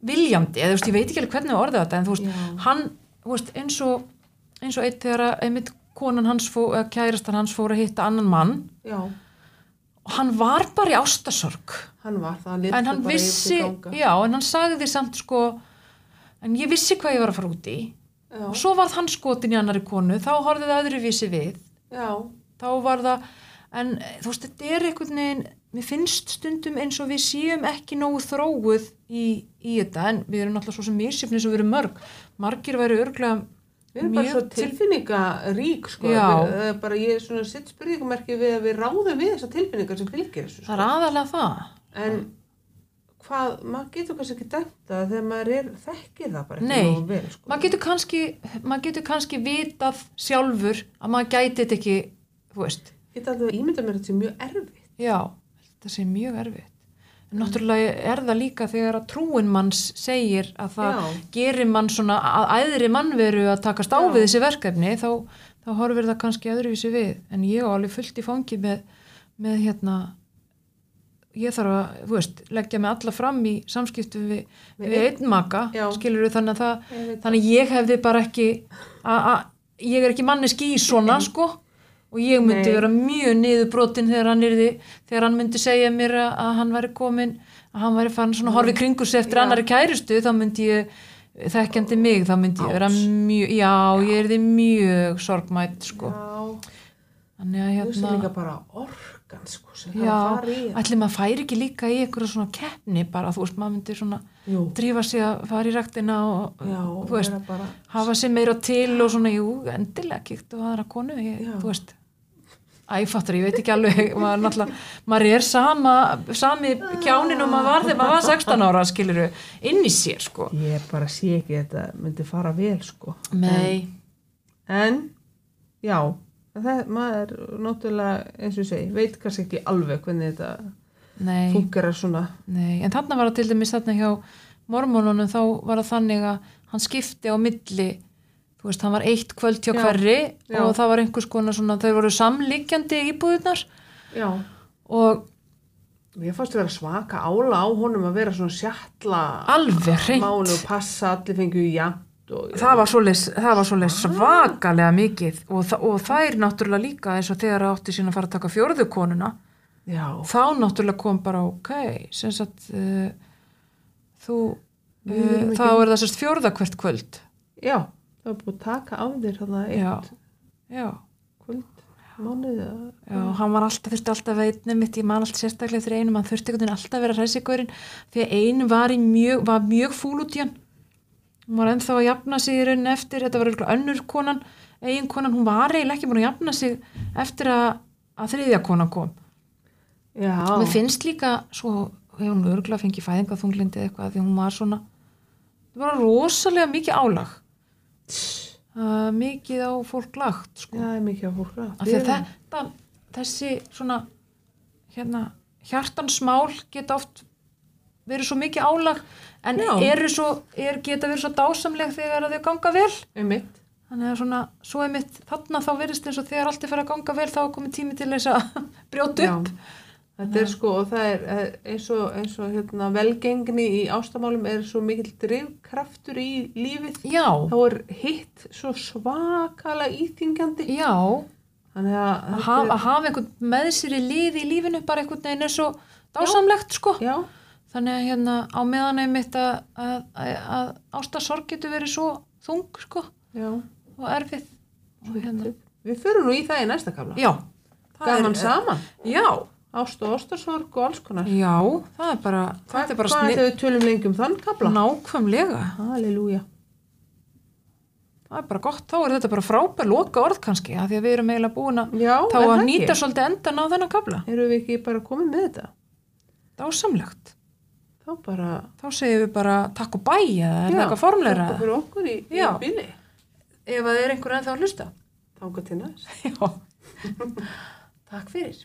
viljandi, eða þú veist, ég veit ekki alveg hvernig við orðið þetta, en þú veist, Já. hann þú veist, eins og, eins og eitt þegar einmitt konan hans fó, kærastan hans fór að hitta annan mann. Já, og hann var bara í ástasorg hann var það, hann en hann vissi, já, en hann sagði því samt sko, en ég vissi hvað ég var að fara út í. Já, og svo var hann skotin í annari konu, þá horfði það öðruvísi við. Já, þá var það en eh, þú veist, þetta er einhvern veginn mér finnst stundum eins og við séum ekki nógu þróuð í, í þetta en við erum náttúrulega svo sem misjöfni sem við erum mörg. Margir væri örglega við erum bara svo til- tilfinningarík, sko. Er bara, ég er svona sitt spurningumerki við að við ráðum við þessar tilfinningar sem fylgir þessu, það er aðalega það. En hvað, maður getur kannski ekki dæmt það þegar maður er, þekkir það bara ekki Nei, vel, sko. maður getur kannski maður getur kannski vitað sjálfur að maður gæti þetta ekki þú veist, Geta alveg ímynda mér þetta sé mjög erfitt. já þetta sé mjög erfitt en náttúrulega er það líka þegar að trúin manns segir að það Já. gerir mann svona að æðri mannveru að takast á Já. við þessi verkefni þá, þá horfir það kannski öðruvísi við en ég á alveg fullt í fangi með, með hérna ég þarf að, þú veist, leggja mig alla fram í samskiptum við, Við einn. maka, Já. skilur þannig að það Ég þannig ég hefði bara ekki að, ég er ekki manneski í svona sko og ég myndi Nei. vera mjög niðurbrotin þegar hann yrði, þegar hann myndi segja mér að, að hann væri komin að hann væri fann svona horfi kringur sig eftir Já. annari kæristu þá myndi ég þekkjandi mig, þá myndi ég vera mjög, já, ég erði mjög sorgmætt sko. Já, þannig að þú hérna orkan, sko, já, ætli maður færi ekki líka í einhverja svona keppni bara, þú veist, maður myndi svona Jú, drífa sig að fara í ræktina og, já, þú veist, bara, hafa sér meira til og svona, jú, endilega kíkt og aðra konu, ég, þú veist. Æfattur, ég veit ekki alveg maður, maður er sama sami kjánin og maður var þegar maður var 16 ára, skiluru, inn í sér sko. ég bara sé ekki að þetta myndi fara vel, sko. Nei, En, já, það, maður náttúrulega, eins og ég segi, veit kannski ekki alveg hvernig þetta fungerar svona. nei en þarna var það til dæmis þarna hjá mormónunum þá var það þannig að hann skipti á milli þú veist, hann var eitt kvöld hjá Já, hverri já. og það var einhvers konar svona, þau voru samliggjandi íbúðunar Já. og Mér fannst að vera svaka ála á honum að vera svona sjatla Alveg hreint. máli og passa allir fengið jafnt og það var var svoleiðis svakalega mikið og, þa og það er náttúrulega líka eins og þegar átti sín að fara að taka fjórðu konuna. Já, þá náttúrulega kom bara ok sem sagt uh, þú uh, þá ekki- er það sérst fjórða hvert kvöld. Já, það var búið að taka á þér þannig já, eitt já, kvöld mánuð eða Já, hann var alltaf, þurfti alltaf að einnig mitt, ég man alltaf sérstaklega þegar einum, hann þurfti alltaf að vera hræsigurinn því að einu var, mjög, var mjög fúl út í hann hún var ennþá að jafna sig í rauninni eftir, þetta var eitthvað önnur konan eigin konan, hún var eiginlega ekki búin að jafna sig eftir að, að þriðja konan kom Já, Mér finnst líka svo, hefur hún örgulega fengið fæðingaþunglindi eitthvað því hún var svona, það var rosalega mikið álag. Uh, mikið á fólk lagt, sko. er mikið á fólk að þetta, þessi svona, hérna, hjartansmál geta oft verið svo mikið álag en Já. eru svo, er, geta verið svo dásamleg þegar þau ganga vel. Um mitt. Þannig að svona, svo er mitt, þarna þá verist eins og þegar allt er fyrir að ganga vel þá er komið tími til þess að brjóta upp. Þetta er sko, og það er eh, eins og, eins og hérna, velgengni í ástamálum er svo mikill drifkraftur í lífið. Já, Þá er hitt svo svakalega íþingjandi. já. Þannig að, að hafa, að hafa einhvern með sér í liði í lífinu bara einhvern veginn er svo dásamlegt sko Já, þannig að hérna á meðan einmitt að, að, að, að ástasorg getur verið svo þung sko já. og erfið og hérna, Við förum nú í það í næsta kafla. já það Gaman er- saman. já, Ást og ástasorg og alls konar. já, það er bara þetta er bara Hvað snill þegar við tölum lengi um þann kafla? nákvæmlega, Halleluja. það er bara gott þá er þetta bara frábær loka orð kannski að því að við erum eiginlega búin að Já, þá er að það nýta svolítið endan á þennan kabla Erum við ekki bara komið með þetta? dásamlegt, Þá bara... þá segjum við bara takk og bæ eða er það eitthvað formleira Takk fyrir okkur í, í bíli. ef að það er einhver ennþá að hlusta Þánga til næst. Takk fyrir.